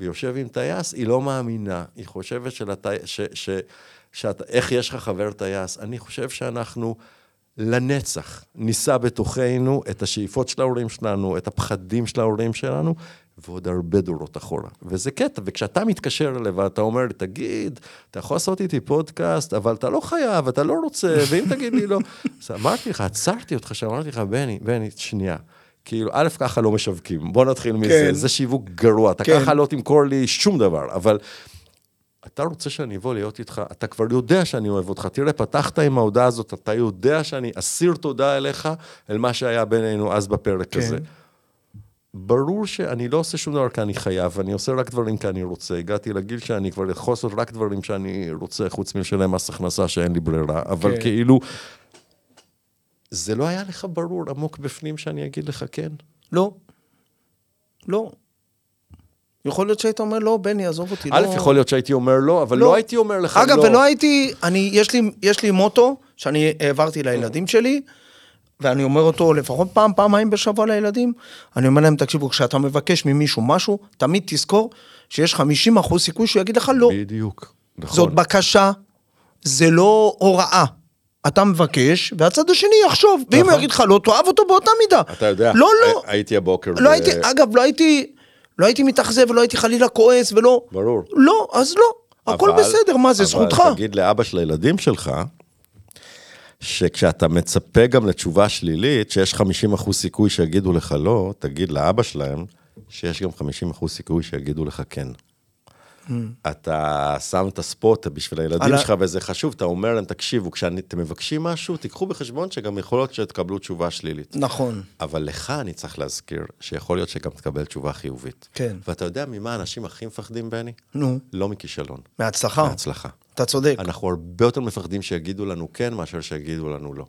ויושב עם טייס, היא לא מאמינה. היא חושבת שלת... ש... ש... שאת... איך יש לך חבר טייס? אני חושב שאנחנו לנצח נישא בתוכנו את השאיפות של ההורים שלנו, את הפחדים של ההורים שלנו, ועוד הרבה דורות אחורה. וזה קטע, וכשאתה מתקשר אליי ואתה אומר לי, תגיד, אתה יכול לעשות איתי פודקאסט, אבל אתה לא חייב, אתה לא רוצה, ואם תגיד לי לא... אז אמרתי לך, עצרתי אותך, שאמרתי לך, בני, בני, שנייה. כאילו, א', ככה לא משווקים, בוא נתחיל מזה, כן. זה שיווק גרוע, אתה כן. ככה לא תמכור לי שום דבר, אבל אתה רוצה שאני אבוא להיות איתך, אתה כבר יודע שאני אוהב אותך. תראה, פתחת עם ההודעה הזאת, אתה יודע שאני אסיר תודה אליך, אל מה שהיה בינינו אז בפרק כן. הזה. ברור שאני לא עושה שום דבר כי אני חייב, אני עושה רק דברים כי אני רוצה. הגעתי לגיל שאני כבר יכול לעשות רק דברים שאני רוצה, חוץ מלשלם מס הכנסה שאין לי ברירה. אבל כן. כאילו, זה לא היה לך ברור עמוק בפנים שאני אגיד לך כן? לא. לא. יכול להיות שהיית אומר, לא, בני, עזוב אותי. א', לא... יכול להיות שהייתי אומר לא, אבל לא הייתי אומר לך לא. אגב, ולא הייתי, אני, יש לי, יש לי מוטו שאני העברתי לילדים שלי, ואני אומר אותו לפחות פעם, פעמיים בשבוע לילדים, אני אומר להם, תקשיבו, כשאתה מבקש ממישהו משהו, תמיד תזכור שיש 50 אחוז סיכוי שהוא יגיד לך לא. בדיוק. נכון. זאת בקשה, זה לא הוראה. אתה מבקש, והצד השני יחשוב, ואם הוא נכון. יגיד לך לא, תאהב אותו באותה מידה. אתה יודע, לא, לא. הי- הייתי הבוקר... לא ב- הייתי, אגב, לא הייתי, לא הייתי מתאכזב ולא הייתי חלילה כועס ולא... ברור. לא, אז לא. הכל אבל- בסדר, מה זה, זכותך. אבל תגיד לאבא של הילדים שלך, שכשאתה מצפה גם לתשובה שלילית, שיש 50 אחוז סיכוי שיגידו לך לא, תגיד לאבא שלהם שיש גם 50 אחוז סיכוי שיגידו לך כן. אתה שם את הספוט בשביל הילדים Mm. שלך, וזה חשוב, אתה אומר להם, תקשיבו, כשאתם מבקשים משהו, תיקחו בחשבון שגם יכול להיות שתקבלו תשובה שלילית. נכון. אבל לך אני צריך להזכיר שיכול להיות שגם תקבל תשובה חיובית. כן. ואתה יודע ממה אנשים הכי מפחדים, בני? נו, לא מכישלון, מהצלחה. מהצלחה. אתה צודק. אנחנו הרבה יותר מפחדים שיגידו לנו כן, מאשר שיגידו לנו לא.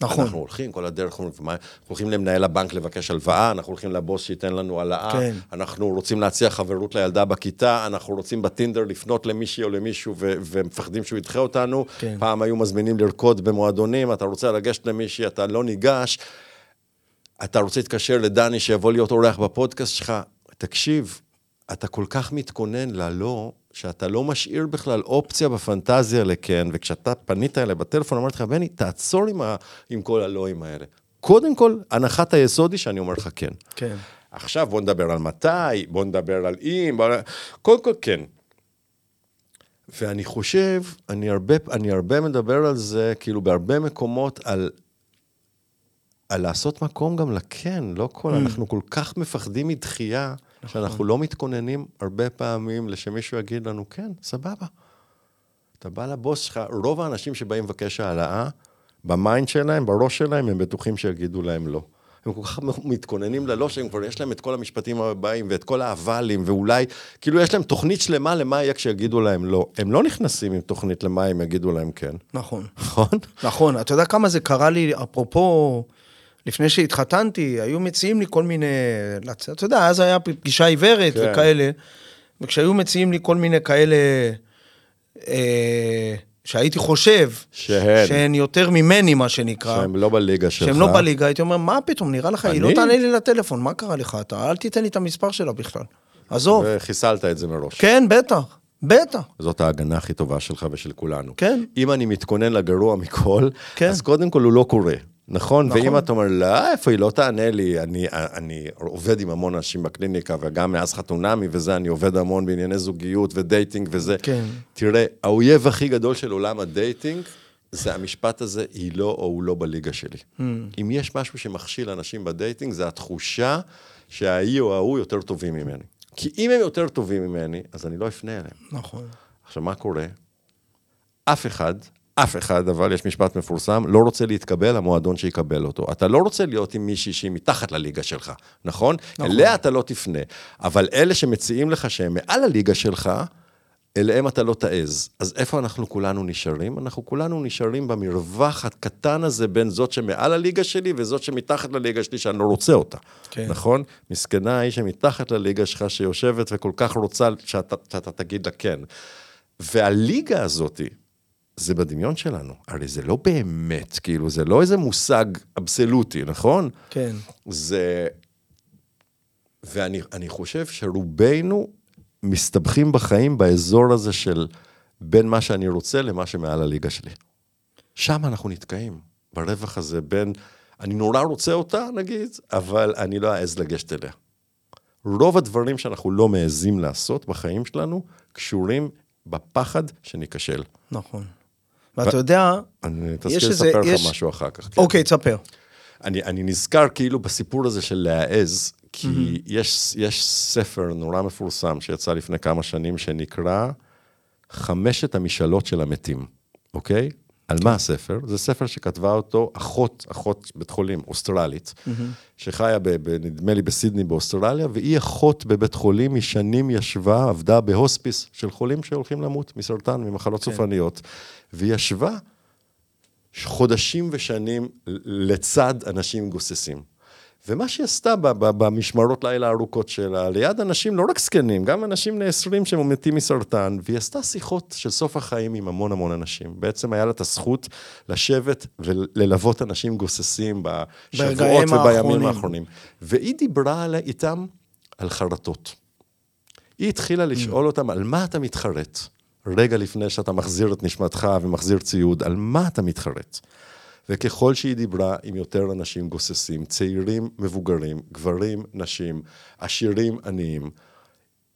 נכון. אנחנו הולכים כל הדרך, אנחנו הולכים למנהל הבנק לבקש הלוואה, אנחנו הולכים לבוס שייתן לנו העלאה, כן. אנחנו רוצים להציע חברות לילדה בכיתה, אנחנו רוצים בטינדר לפנות למישהי או למישהו ו- ומפחדים שהוא ידחה אותנו. כן. פעם היו מזמינים לרקוד במועדונים, אתה רוצה לגשת למישהי, אתה לא ניגש. אתה רוצה להתקשר לדני שיבוא להיות אורח בפודקאסט שלך, תקשיב, אתה כל כך מתכונן ללא, שאתה לא משאיר בכלל אופציה בפנטזיה לכן, וכשאתה פנית אליי בטלפון, אמרתי לך, בני, תעצור עם, ה, עם כל הלואים האלה. קודם כל, הנחת היסוד היא שאני אומר לך כן. כן. עכשיו בוא נדבר על מתי, בוא נדבר על אם, בוא... קודם כל כן. ואני חושב, אני הרבה, אני הרבה מדבר על זה, כאילו בהרבה מקומות, על, על לעשות מקום גם לכן, לא כל, אנחנו כל כך מפחדים מדחייה, שאנחנו לא מתכוננים הרבה פעמים לשמישהו יגיד לנו, כן, סבבה. אתה בא לבוס שלך, רוב האנשים שבאים לבקש העלאה, ב mind שלהם, בראש שלהם, הם בטוחים שיגידו להם לא. הם כל כך מתכוננים ללא, שהם כבר יש להם את כל המשפטים הבאים ואת כל האבלים, ואולי, כאילו יש להם תוכנית שלמה למה יהיה כשיגידו להם לא. הם לא נכנסים עם תוכנית למה הם יגידו להם כן. נכון. נכון? נכון. אתה יודע כמה זה קרה לי, אפרופו, לפני שהתחתנתי, היו מציעים לי כל מיני... אתה יודע, אז היה פגישה עיוורת כן. וכאלה, וכשהיו מציעים לי כל מיני כאלה... אה, שהייתי חושב שהן. שהן יותר ממני, מה שנקרא. שהם לא בליגה שלך. שהם לא בליגה, הייתי אומר, מה פתאום, נראה לך, היא לא אני? תענה לי לטלפון, מה קרה לך? אתה, אל תיתן לי את המספר שלה בכלל. עזוב. וחיסלת את זה מראש. כן, בטח, בטח. זאת ההגנה הכי טובה שלך ושל כולנו. כן. אם אני מתכונן לגרוע מכל, כן. אז קודם כל הוא לא קורה. נכון? נכון. ואם אתה אומר, לא, איפה היא לא תענה לי, אני, אני עובד עם המון אנשים בקליניקה, וגם מאז חתונמי וזה, אני עובד המון בענייני זוגיות ו dating וזה. כן. תראה, האויב הכי גדול של עולם ה dating, זה המשפט הזה, היא לא או הוא לא בליגה שלי. Hmm. אם יש משהו שמכשיל אנשים ב dating, זה התחושה שההיא או ההוא יותר טובים ממני. כי אם הם יותר טובים ממני, אז אני לא אפנה אליהם. נכון. עכשיו, מה קורה? אף אחד, אף אחד, אבל יש משפט מפורסם, לא רוצה להתקבל למועדון שיקבל אותו. אתה לא רוצה להיות עם מישהי שהיא מתחת לליגה שלך, נכון? נכון. אליה אתה לא תפנה. אבל אלה שמציעים לך שהם מעל הליגה שלך, אליהם אתה לא תעז. אז איפה אנחנו כולנו נשארים? אנחנו כולנו נשארים במרווח הקטן הזה בין זאת שמעל הליגה שלי וזאת שמתחת לליגה שלי שאני לא רוצה אותה. כן. נכון? מסכנה היא שמתחת לליגה שלך שיושבת וכל כך רוצה שאתה, שאתה תגיד לה כן. והליגה הזאתי, זה בדמיון שלנו. הרי זה לא באמת, כאילו, זה לא איזה מושג אבסולוטי, נכון? כן. זה... ואני אני חושב שרובנו מסתבכים בחיים באזור הזה של בין מה שאני רוצה למה שמעל הליגה שלי. שם אנחנו נתקעים, ברווח הזה בין, אני נורא רוצה אותה, נגיד, אבל אני לא אעז לגשת אליה. רוב הדברים שאנחנו לא מעזים לעשות בחיים שלנו, קשורים בפחד שניכשל. נכון. ואתה יודע, אני יש תזכיר איזה- לספר יש- לך משהו אחר כך. כן. אוקיי, תספר. אני, אני נזכר כאילו בסיפור הזה של להעז, כי mm-hmm. יש, יש ספר נורא מפורסם שיצא לפני כמה שנים, שנקרא חמשת המשאלות של המתים, אוקיי? על מה הספר? זה ספר שכתבה אותו אחות, אחות בית חולים, אוסטרלית, mm-hmm. שחיה, ב, ב, נדמה לי, בסידני באוסטרליה, והיא אחות בבית חולים, היא שנים ישבה, עבדה בהוספיס של חולים שהולכים למות מסרטן, ממחלות כן. סופניות, והיא ישבה חודשים ושנים לצד אנשים גוססים. ומה שהיא עשתה במשמרות לילה הארוכות שלה, ליד אנשים לא רק זקנים, גם אנשים בני 20 שמתים מסרטן, והיא עשתה שיחות של סוף החיים עם המון המון אנשים. בעצם היה לה את הזכות לשבת וללוות אנשים גוססים בשבועות ובימים האחרונים. והיא דיברה איתם על חרטות. היא התחילה לשאול אותם, על מה אתה מתחרט? רגע לפני שאתה מחזיר את נשמתך ומחזיר ציוד, על מה אתה מתחרט? וככל שהיא דיברה עם יותר אנשים גוססים, צעירים, מבוגרים, גברים, נשים, עשירים, עניים,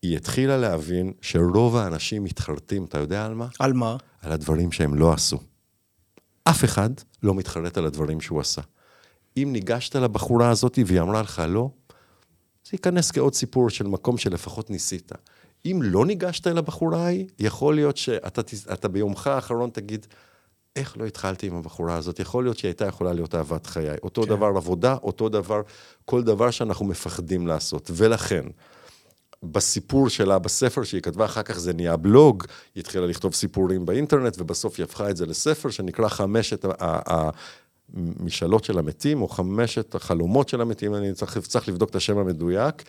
היא התחילה להבין שרוב האנשים מתחרטים, אתה יודע על מה? על מה? על הדברים שהם לא עשו. אף אחד לא מתחרט על הדברים שהוא עשה. אם ניגשת לבחורה הזאת והיא אמרה לך לא, זה ייכנס כעוד סיפור של מקום שלפחות ניסית. אם לא ניגשת אל הבחורה ההיא, יכול להיות שאתה ביומך האחרון תגיד, איך לא התחלתי עם הבחורה הזאת? יכול להיות שהיא הייתה יכולה להיות אהבת חיי. אותו כן. דבר עבודה, אותו דבר, כל דבר שאנחנו מפחדים לעשות. ולכן, בסיפור שלה, בספר שהיא כתבה, אחר כך זה נהיה בלוג, היא התחילה לכתוב סיפורים באינטרנט, ובסוף היא הפכה את זה לספר שנקרא חמשת המשאלות של המתים, או חמשת החלומות של המתים, אני צריך, צריך לבדוק את השם המדויק.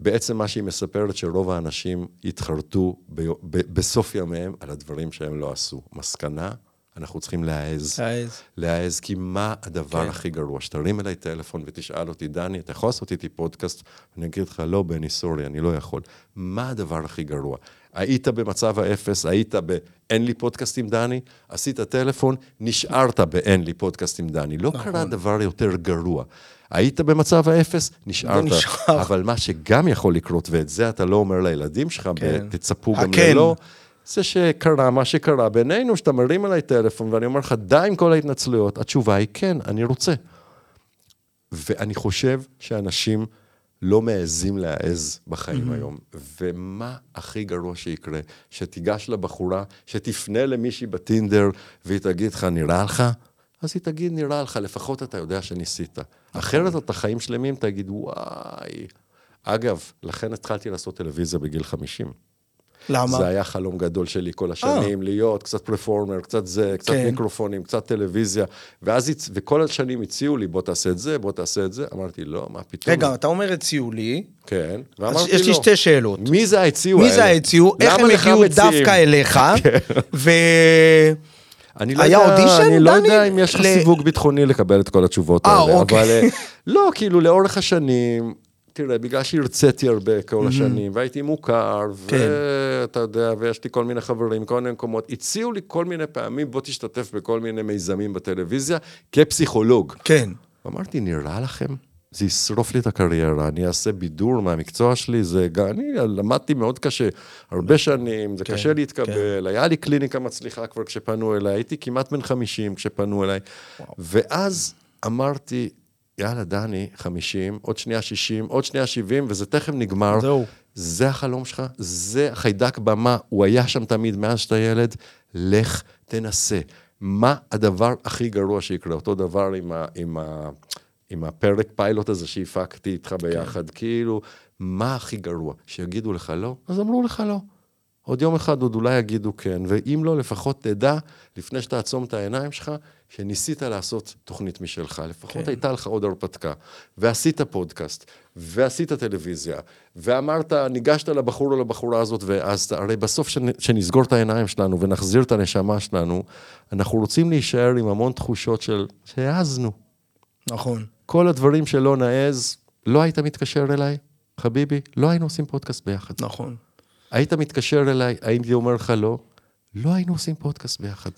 בעצם מה שהיא מספרת, שרוב האנשים התחרטו ב, ב, בסוף ימיהם על הדברים שהם לא עשו. מסקנה, אנחנו צריכים להעז. להעז. להעז, כי מה הדבר כן. הכי גרוע? שתרים אליי טלפון ותשאל אותי, דני, אתה יכול לעשות איתי פודקאסט? אני אגיד לך, לא, בני, סורי, אני לא יכול. מה הדבר הכי גרוע? היית במצב האפס, היית ב... אין לי פודקאסט עם דני, עשית טלפון, נשארת באין לי פודקאסט עם דני. לא נכון. קרה דבר יותר גרוע. היית במצב האפס, נשארת. ונשאר. אבל מה שגם יכול לקרות, ואת זה אתה לא אומר לילדים שלך, כן. תצפו גם. ללא, זה שקרה מה שקרה בינינו, שאתה מרים עליי טלפון ואני אומר לך, די עם כל ההתנצלויות. התשובה היא כן, אני רוצה. ואני חושב שאנשים לא מעזים להעז בחיים היום. ומה הכי גרוע שיקרה? שתיגש לבחורה, שתפנה למישהי בטינדר, והיא תגיד לך, נראה לך? אז היא תגיד, נראה לך, לפחות אתה יודע שניסית. אחרת אתה חיים שלמים, תגיד, וואי. אגב, לכן התחלתי לעשות טלוויזיה בגיל 50. למה? זה היה חלום גדול שלי כל השנים, להיות קצת פרפורמר, קצת זה, קצת כן. מיקרופונים, קצת טלוויזיה. ואז, וכל השנים הציעו לי, בוא תעשה את זה, בוא תעשה את זה. אמרתי, לא, מה פתאום. רגע, אתה אומר הציעו לי, כן, ואמרתי יש לי לו, שתי שאלות. מי זה ההציעו מי? זה הציעו? איך הם הגיעו? דווקא אליך? ו... אני לא היה יודע, אודישן, אני לא דני? יודע אם יש לך ל- סיווג ביטחוני לקבל את כל התשובות אה, האלה. אוקיי. אבל אה, לא, כאילו, לאורך השנים, תראה, בגלל שהרציתי הרבה כל השנים, והייתי מוכר, כן. ואתה יודע, ויש לי כל מיני חברים, כל מיני מקומות, הציעו לי כל מיני פעמים, בוא תשתתף בכל מיני מיזמים בטלוויזיה, כפסיכולוג. כן. אמרתי, נראה לכם? זה ישרוף לי את הקריירה, אני אעשה בידור מהמקצוע שלי, זה אני למדתי מאוד קשה, הרבה שנים, זה כן, קשה להתקבל, היה לי קליניקה מצליחה כבר כשפנו אליי, הייתי כמעט בן 50 כשפנו אליי, ואז אמרתי, יאללה, דני, 50, עוד שנייה 60, עוד שנייה 70, וזה תכף נגמר. זהו. זה החלום שלך, זה חיידק במה, הוא היה שם תמיד מאז שאתה ילד, לך תנסה. מה הדבר הכי גרוע שיקרה? אותו דבר עם, ה, עם, ה, עם הפרק פיילוט הזה שהפקתי איתך ביחד, כן. כאילו, מה הכי גרוע? שיגידו לך לא? אז אמרו לך לא. עוד יום אחד עוד אולי יגידו כן, ואם לא, לפחות תדע, לפני שתעצום את העיניים שלך, שניסית לעשות תוכנית משלך, לפחות כן. הייתה לך עוד הרפתקה, ועשית פודקאסט, ועשית טלוויזיה, ואמרת, ניגשת לבחור או לבחורה הזאת, ואז הרי בסוף שנסגור את העיניים שלנו ונחזיר את הנשמה שלנו, אנחנו רוצים להישאר עם המון תחושות של שהעזנו. נכון. כל הדברים שלא נעז, לא היית מתקשר אליי, חביבי, לא היינו עושים פודקאסט ביחד. נכון. היית מתקשר אליי, הייתי אומר לך לא, לא היינו עושים פודקאסט ביחד.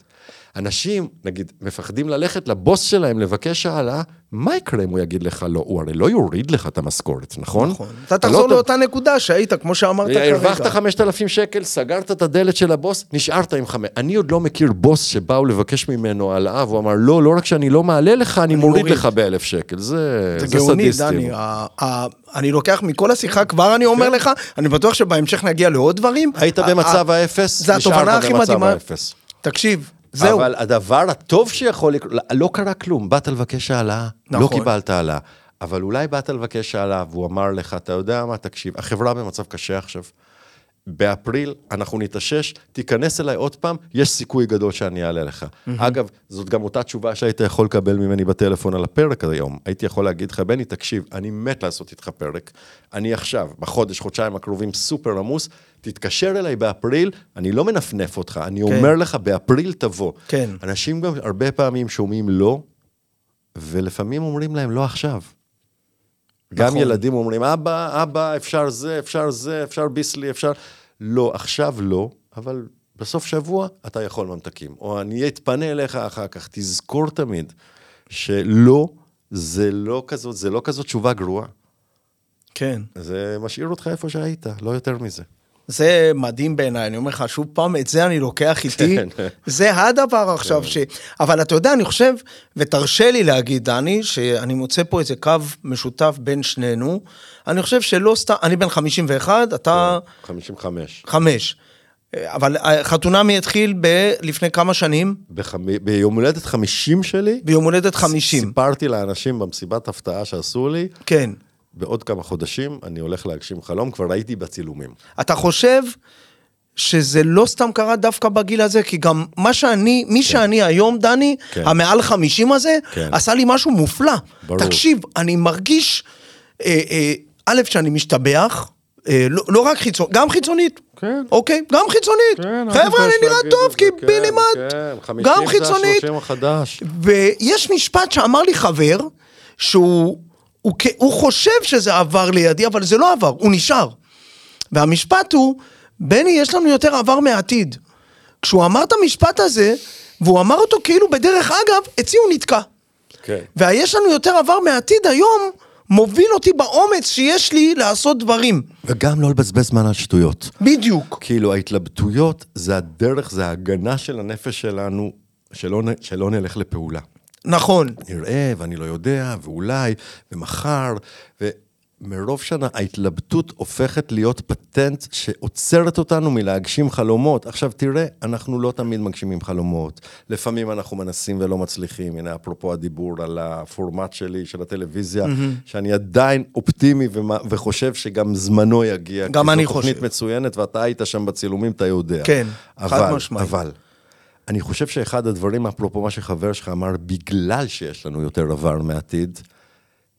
אנשים, נגיד, מפחדים ללכת לבוס שלהם לבקש העלאה, מה יקרה אם הוא יגיד לך לא? הוא הרי לא יוריד לך את המשכורת, נכון? נכון. אתה תחזור לא לאותה. נקודה שהיית, כמו שאמרת כרגע. הרווחת 5,000 שקל, סגרת את הדלת של הבוס, נשארת עם חמש. אני עוד לא מכיר בוס שבאו לבקש ממנו העלאה, והוא אמר, לא, לא רק שאני לא מעלה לך, אני, אני מוריד, מוריד לך באלף שקל. זה, זה, זה גאוני, דני. אני לוקח מכל השיחה, כבר אני אומר כן. לך, אני בטוח שבהמשך נגיע לעוד דברים. היית במצב האפס, נשארת במצב האפס. תקשיב, זהו. אבל הדבר הטוב שיכול לקרות, לא קרה כלום, באת לבקש העלאה, לא נכון. לא קיבלת העלאה. אבל אולי באת לבקש העלאה, והוא אמר לך, אתה יודע מה, תקשיב, החברה במצב קשה עכשיו. באפריל אנחנו נתאושש, תיכנס אליי עוד פעם, יש סיכוי גדול שאני אעלה לך. Mm-hmm. אגב, זאת גם אותה תשובה שהיית יכול לקבל ממני בטלפון על הפרק היום. הייתי יכול להגיד לך, בני, תקשיב, אני מת לעשות איתך פרק. אני עכשיו, בחודש, חודשיים הקרובים, סופר עמוס, תתקשר אליי באפריל, אני לא מנפנף אותך, אני כן. אומר לך, באפריל תבוא. כן. אנשים גם הרבה פעמים שומעים לא, ולפעמים אומרים להם לא עכשיו. גם נכון. ילדים אומרים, אבא, אבא, אפשר זה, אפשר זה, אפשר ביסלי, אפשר... לא, עכשיו לא, אבל בסוף שבוע אתה יכול ממתקים. או אני אתפנה אליך אחר כך, תזכור תמיד שלא, זה לא כזאת, זה לא כזאת תשובה גרועה. כן. זה משאיר אותך איפה שהיית, לא יותר מזה. זה מדהים בעיניי, אני אומר לך, שוב פעם, את זה אני לוקח איתי, כן. זה הדבר עכשיו כן. ש... אבל אתה יודע, אני חושב, ותרשה לי להגיד, דני, שאני מוצא פה איזה קו משותף בין שנינו, אני חושב שלא סתם, אני בן 51, אתה... 55. כן, חמש. אבל חתונמי התחיל ב... לפני כמה שנים? בחמ... ביום הולדת 50 שלי. ביום הולדת 50. סיפרתי לאנשים במסיבת הפתעה שעשו לי. כן. בעוד כמה חודשים אני הולך להגשים חלום, כבר הייתי בצילומים. אתה חושב שזה לא סתם קרה דווקא בגיל הזה? כי גם מה שאני, מי כן. שאני היום, דני, כן. המעל 50 הזה, כן. עשה לי משהו מופלא. ברור. תקשיב, אני מרגיש, אה, אה, א', שאני משתבח, אה, לא, לא רק חיצונית, גם חיצונית. כן. אוקיי? גם חיצונית. כן, חבר'ה, אני נראה טוב, כי כן. כן, גם חיצונית. זה השלושים החדש. ויש משפט שאמר לי חבר, שהוא הוא, הוא חושב שזה עבר לידי, אבל זה לא עבר, הוא נשאר. והמשפט הוא, בני, יש לנו יותר עבר מעתיד. כשהוא אמר את המשפט הזה, והוא אמר אותו כאילו בדרך אגב, אצלי הוא נתקע. כן. והיש לנו יותר עבר מעתיד היום, מוביל אותי באומץ שיש לי לעשות דברים. וגם לא לבזבז זמן על שטויות. בדיוק. כאילו ההתלבטויות זה הדרך, זה ההגנה של הנפש שלנו, שלא, שלא נלך לפעולה. נכון. נראה, ואני לא יודע, ואולי, ומחר, ומרוב שנה ההתלבטות הופכת להיות פטנט שעוצרת אותנו מלהגשים חלומות. עכשיו תראה, אנחנו לא תמיד מגשימים חלומות. לפעמים אנחנו מנסים ולא מצליחים. הנה, אפרופו הדיבור על הפורמט שלי, של הטלוויזיה, mm-hmm. שאני עדיין אופטימי וחושב שגם זמנו יגיע. גם אני חושב. כי זו תוכנית מצוינת, ואתה היית שם בצילומים, אתה יודע. כן, חד משמעית. אבל... אני חושב שאחד הדברים, אפרופו מה שחבר שלך אמר, בגלל שיש לנו יותר עבר מעתיד,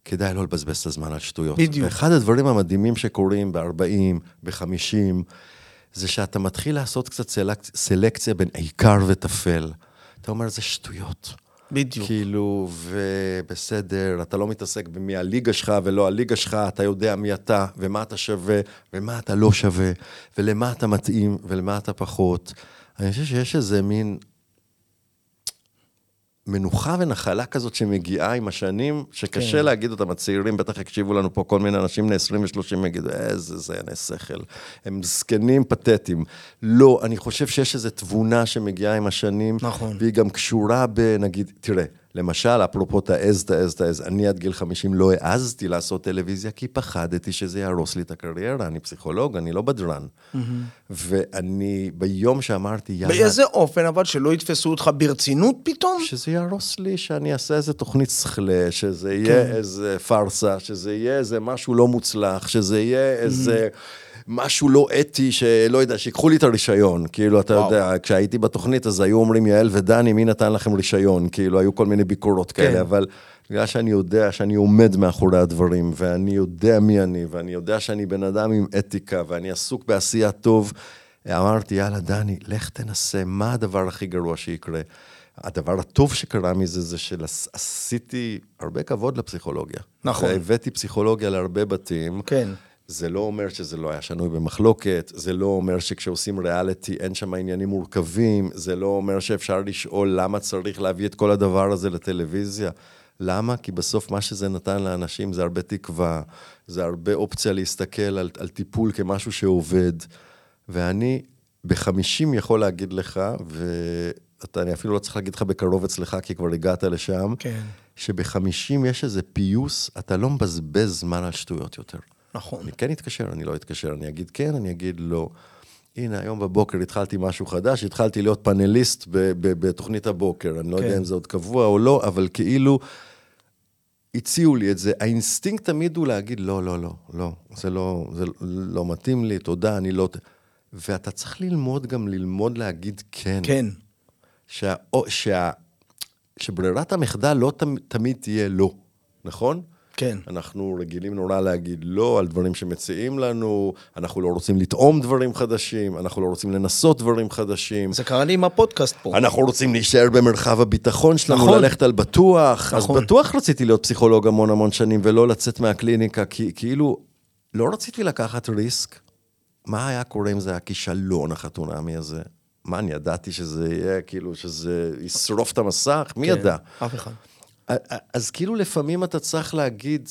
כדאי לא לבזבז את הזמן על שטויות. בדיוק. ואחד הדברים המדהימים שקורים ב-40, ב-50, זה שאתה מתחיל לעשות קצת סלק... סלקציה בין עיקר וטפל. אתה אומר, זה שטויות. בדיוק. כאילו, ובסדר, אתה לא מתעסק במי הליגה שלך ולא הליגה שלך, אתה יודע מי אתה, ומה אתה שווה, ומה אתה לא שווה, ולמה אתה מתאים, ולמה אתה פחות. אני חושב שיש איזה מין מנוחה ונחלה כזאת שמגיעה עם השנים, שקשה כן. להגיד אותם, הצעירים בטח יקשיבו לנו פה, כל מיני אנשים בני 20 ו-30 יגידו, איזה זייני שכל, הם זקנים פתטיים. לא, אני חושב שיש איזו תבונה שמגיעה עם השנים, נכון. והיא גם קשורה בנגיד, תראה, למשל, אפרופו תעז, תעז, תעז, אני עד גיל 50 לא העזתי לעשות טלוויזיה, כי פחדתי שזה יהרוס לי את הקריירה, אני פסיכולוג, אני לא בדרן. ואני, ביום שאמרתי, יאללה... באיזה אופן, אבל שלא יתפסו אותך ברצינות פתאום? שזה יהרוס לי, שאני אעשה איזה תוכנית שכלה, שזה יהיה כן. איזה פארסה, שזה יהיה איזה משהו לא מוצלח, שזה יהיה איזה משהו לא אתי, שלא יודע, שיקחו לי את הרישיון. כאילו, אתה וואו. יודע, כשהייתי בתוכנית, אז היו אומרים, יעל ודני, מי נתן לכם רישיון? כאילו, היו כל מיני ביקורות כן. כאלה, אבל בגלל שאני יודע שאני עומד מאחורי הדברים, ואני יודע מי אני, ואני יודע שאני בן אדם עם אתיקה, ואני עסוק בעשייה טוב, אמרתי, יאללה, דני, לך תנסה, מה הדבר הכי גרוע שיקרה? הדבר הטוב שקרה מזה זה שעשיתי הרבה כבוד לפסיכולוגיה. נכון. והבאתי פסיכולוגיה להרבה בתים. כן. זה לא אומר שזה לא היה שנוי במחלוקת, זה לא אומר שכשעושים ריאליטי אין שם עניינים מורכבים, זה לא אומר שאפשר לשאול למה צריך להביא את כל הדבר הזה לטלוויזיה. למה? כי בסוף מה שזה נתן לאנשים זה הרבה תקווה, זה הרבה אופציה להסתכל על, על טיפול כמשהו שעובד. ואני בחמישים יכול להגיד לך, ואני אפילו לא צריך להגיד לך בקרוב אצלך, כי כבר הגעת לשם, כן. שבחמישים יש איזה פיוס, אתה לא מבזבז זמן על שטויות יותר. נכון. אני כן אתקשר, אני לא אתקשר, אני אגיד כן, אני אגיד לא. הנה, היום בבוקר התחלתי משהו חדש, התחלתי להיות פאנליסט בתוכנית הבוקר. אני לא כן. יודע אם זה עוד קבוע או לא, אבל כאילו הציעו לי את זה. האינסטינקט תמיד הוא להגיד, לא, לא, לא, לא, זה לא, זה לא מתאים לי, תודה, אני לא... ואתה צריך ללמוד גם ללמוד להגיד כן. כן. שה, שה, שברירת המחדל לא תמ, תמיד תהיה לא, נכון? כן. אנחנו רגילים נורא להגיד לא על דברים שמציעים לנו, אנחנו לא רוצים לטעום דברים חדשים, אנחנו לא רוצים לנסות דברים חדשים. זה קרה לי עם הפודקאסט פה. אנחנו רוצים להישאר במרחב הביטחון שלנו, נכון. ללכת על בטוח. נכון. אז בטוח רציתי להיות פסיכולוג המון המון שנים ולא לצאת מהקליניקה, כי כאילו, לא רציתי לקחת ריסק. מה היה קורה אם זה היה כישלון החתונמי הזה? מה, אני ידעתי שזה יהיה, כאילו, שזה ישרוף את המסך? מי כן. ידע? אף אחד. אז כאילו לפעמים אתה צריך להגיד,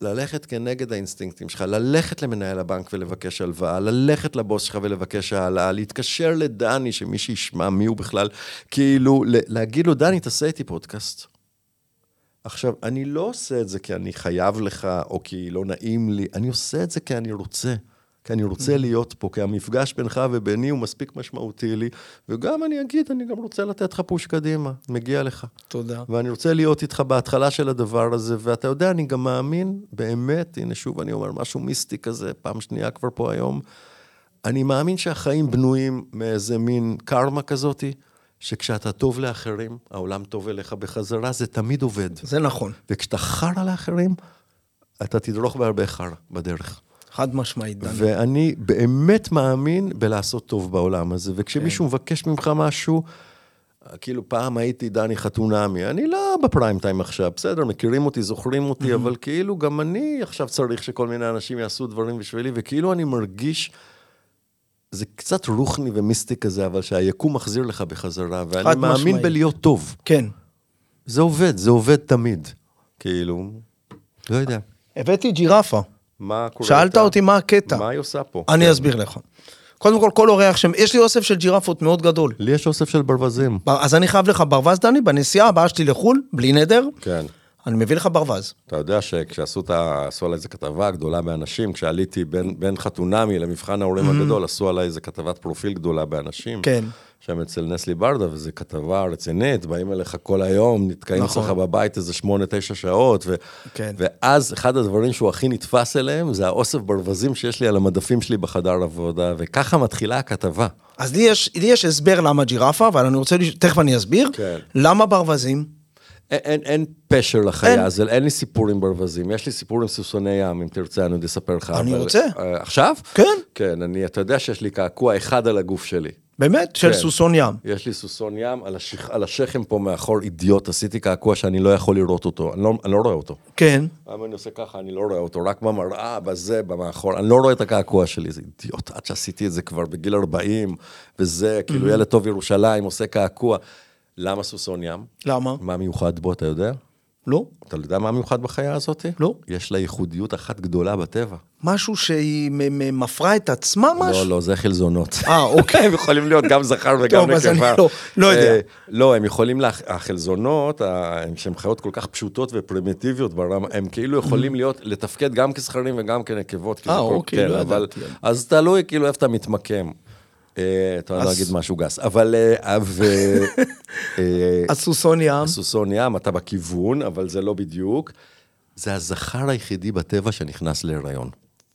ללכת כנגד האינסטינקטים שלך, ללכת למנהל הבנק ולבקש הלוואה, ללכת לבוס שלך ולבקש העלאה, להתקשר לדני, שמי שישמע מי הוא בכלל, כאילו, להגיד לו, דני, תעשה איתי פודקאסט. עכשיו, אני לא עושה את זה כי אני חייב לך, או כי לא נעים לי, אני עושה את זה כי אני רוצה. כי אני רוצה להיות פה, כי המפגש בינך וביני הוא מספיק משמעותי לי, וגם אני אגיד, אני גם רוצה לתת לך פוש קדימה, מגיע לך. תודה. ואני רוצה להיות איתך בהתחלה של הדבר הזה, ואתה יודע, אני גם מאמין, באמת, הנה שוב אני אומר, משהו מיסטי כזה, פעם שנייה כבר פה היום, אני מאמין שהחיים בנויים מאיזה מין קרמה כזאתי, שכשאתה טוב לאחרים, העולם טוב אליך בחזרה, זה תמיד עובד. זה נכון. וכשאתה חרא לאחרים, אתה תדרוך בהרבה חרא בדרך. חד משמעית, דני. ואני באמת מאמין בלעשות טוב בעולם הזה, וכשמישהו מבקש ממך משהו, כאילו פעם הייתי דני חתונמי, אני לא בפריים טיים עכשיו, בסדר, מכירים אותי, זוכרים אותי, אבל כאילו גם אני עכשיו צריך שכל מיני אנשים יעשו דברים בשבילי, וכאילו אני מרגיש, זה קצת רוחני ומיסטי כזה, אבל שהיקום מחזיר לך בחזרה, ואני מאמין משמעית. בלהיות טוב. כן. זה עובד, זה עובד תמיד. כאילו, לא יודע. הבאתי ג'ירפה. מה קורה? שאלת איתה? אותי מה הקטע. מה היא עושה פה? אני אסביר לך. קודם כל, כל אורח שם, יש לי אוסף של ג'ירפות מאוד גדול. לי יש אוסף של ברווזים. בר- אז אני חייב לך ברווז, דני, בנסיעה הבאה שלי לחו"ל, בלי נדר, כן. אני מביא לך ברווז. אתה יודע שכשעשו את ה... עשו עליי איזה כתבה גדולה באנשים, כשעליתי בין, בין חתונמי למבחן ההורים הגדול, עשו עליי איזה כתבת פרופיל גדולה באנשים. כן. שם אצל נסלי ברדה, וזו כתבה רצינית, באים אליך כל היום, נתקעים נכון. אצלך בבית איזה שמונה, תשע שעות, ו... כן. ואז אחד הדברים שהוא הכי נתפס אליהם, זה האוסף ברווזים שיש לי על המדפים שלי בחדר עבודה, וככה מתחילה הכתבה. אז לי יש, לי יש הסבר למה ג'ירפה, אבל אני רוצה, תכף אני אסביר. כן. למה ברווזים? אין, אין, אין פשר לחיה אין. הזאת, אין לי סיפור עם ברווזים. יש לי סיפור עם סוסוני ים, אם תרצה, אני עוד אספר לך. אני אבל- רוצה. אה, עכשיו? כן. כן, אני, אתה יודע שיש לי קעקוע אחד על הגוף שלי. באמת? של כן. סוסון ים. יש לי סוסון ים, על, השכ... על השכם פה מאחור, אידיוט, עשיתי קעקוע שאני לא יכול לראות אותו, אני לא, אני לא רואה אותו. כן. למה אני עושה ככה, אני לא רואה אותו, רק במראה, בזה, במאחור, אני לא רואה את הקעקוע שלי, זה אידיוט, עד שעשיתי את זה כבר בגיל 40, וזה, כאילו ילד טוב ירושלים, עושה קעקוע. למה סוסון ים? למה? מה מיוחד בו, אתה יודע? לא? אתה יודע מה מיוחד בחיה הזאת? לא. יש לה ייחודיות אחת גדולה בטבע. משהו שהיא מפרה את עצמה משהו? לא, לא, זה חלזונות. אה, אוקיי. הם יכולים להיות גם זכר וגם טוב, אז אני נקבה. לא- לא יודע. אה, לא, הם יכולים, החלזונות, שהן חיות כל כך פשוטות ופרימיטיביות ברמה, הם כאילו יכולים להיות, לתפקד גם כזכרים וגם כנקבות. אה, אוקיי, כן, לא ידעתי. אז תלוי כאילו איפה אתה מתמקם. אה, אתה אז- להגיד משהו גס, אבל... אה, אה, הסוסון ים. הסוסון ים, אתה בכיוון, אבל זה לא בדיוק. זה הזכר היחידי בטבע שנכנס להיריון.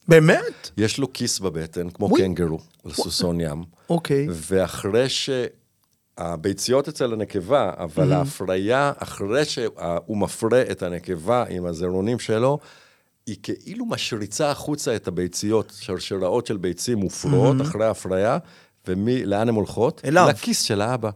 באמת? יש לו כיס בבטן, כמו. קנגרו, לסוסון ים. אוקיי. ואחרי שהביציות אצל הנקבה, אבל ההפריה, אחרי שהוא מפרה את הנקבה עם הזרעונים שלו, היא כאילו משריצה החוצה את הביציות, שרשראות של ביצים מופרות אחרי ההפריה, ולאן הן הולכות? אליו. לכיס של האבא.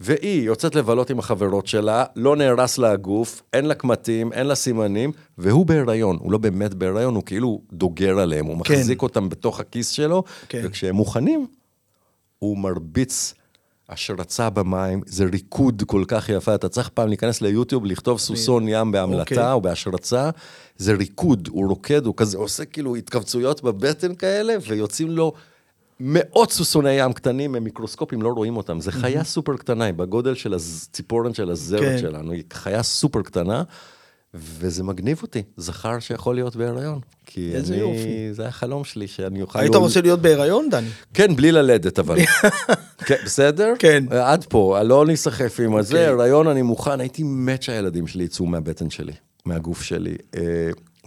והיא יוצאת לבלות עם החברות שלה, לא נהרס לה הגוף, אין לה קמטים, אין לה סימנים, והוא בהיריון, הוא לא באמת בהיריון, הוא כאילו דוגר עליהם, הוא כן. מחזיק אותם בתוך הכיס שלו, כן. וכשהם מוכנים, הוא מרביץ השרצה במים, זה ריקוד כל כך יפה, אתה צריך פעם להיכנס ליוטיוב, לכתוב סוסון ים בהמלטה אוקיי. או בהשרצה, זה ריקוד, הוא רוקד, הוא כזה עושה כאילו התכווצויות בבטן כאלה, ויוצאים לו מאות סוסוני ים קטנים, ממיקרוסקופים לא רואים אותם, זה חיה סופר קטנה, היא בגודל של הציפורן של הזרת כן. שלנו, היא חיה סופר קטנה. וזה מגניב אותי, זכר שיכול להיות בהיריון. כי איזה אני, יופי. זה החלום שלי, שאני אוכל... היית רוצה להיות בהיריון, דני? כן, בלי ללדת, אבל. כן, בסדר? כן. עד פה, לא ניסחף עם הזה, אוקיי. הריון אני מוכן, הייתי מת שהילדים שלי יצאו מהבטן שלי, מהגוף שלי.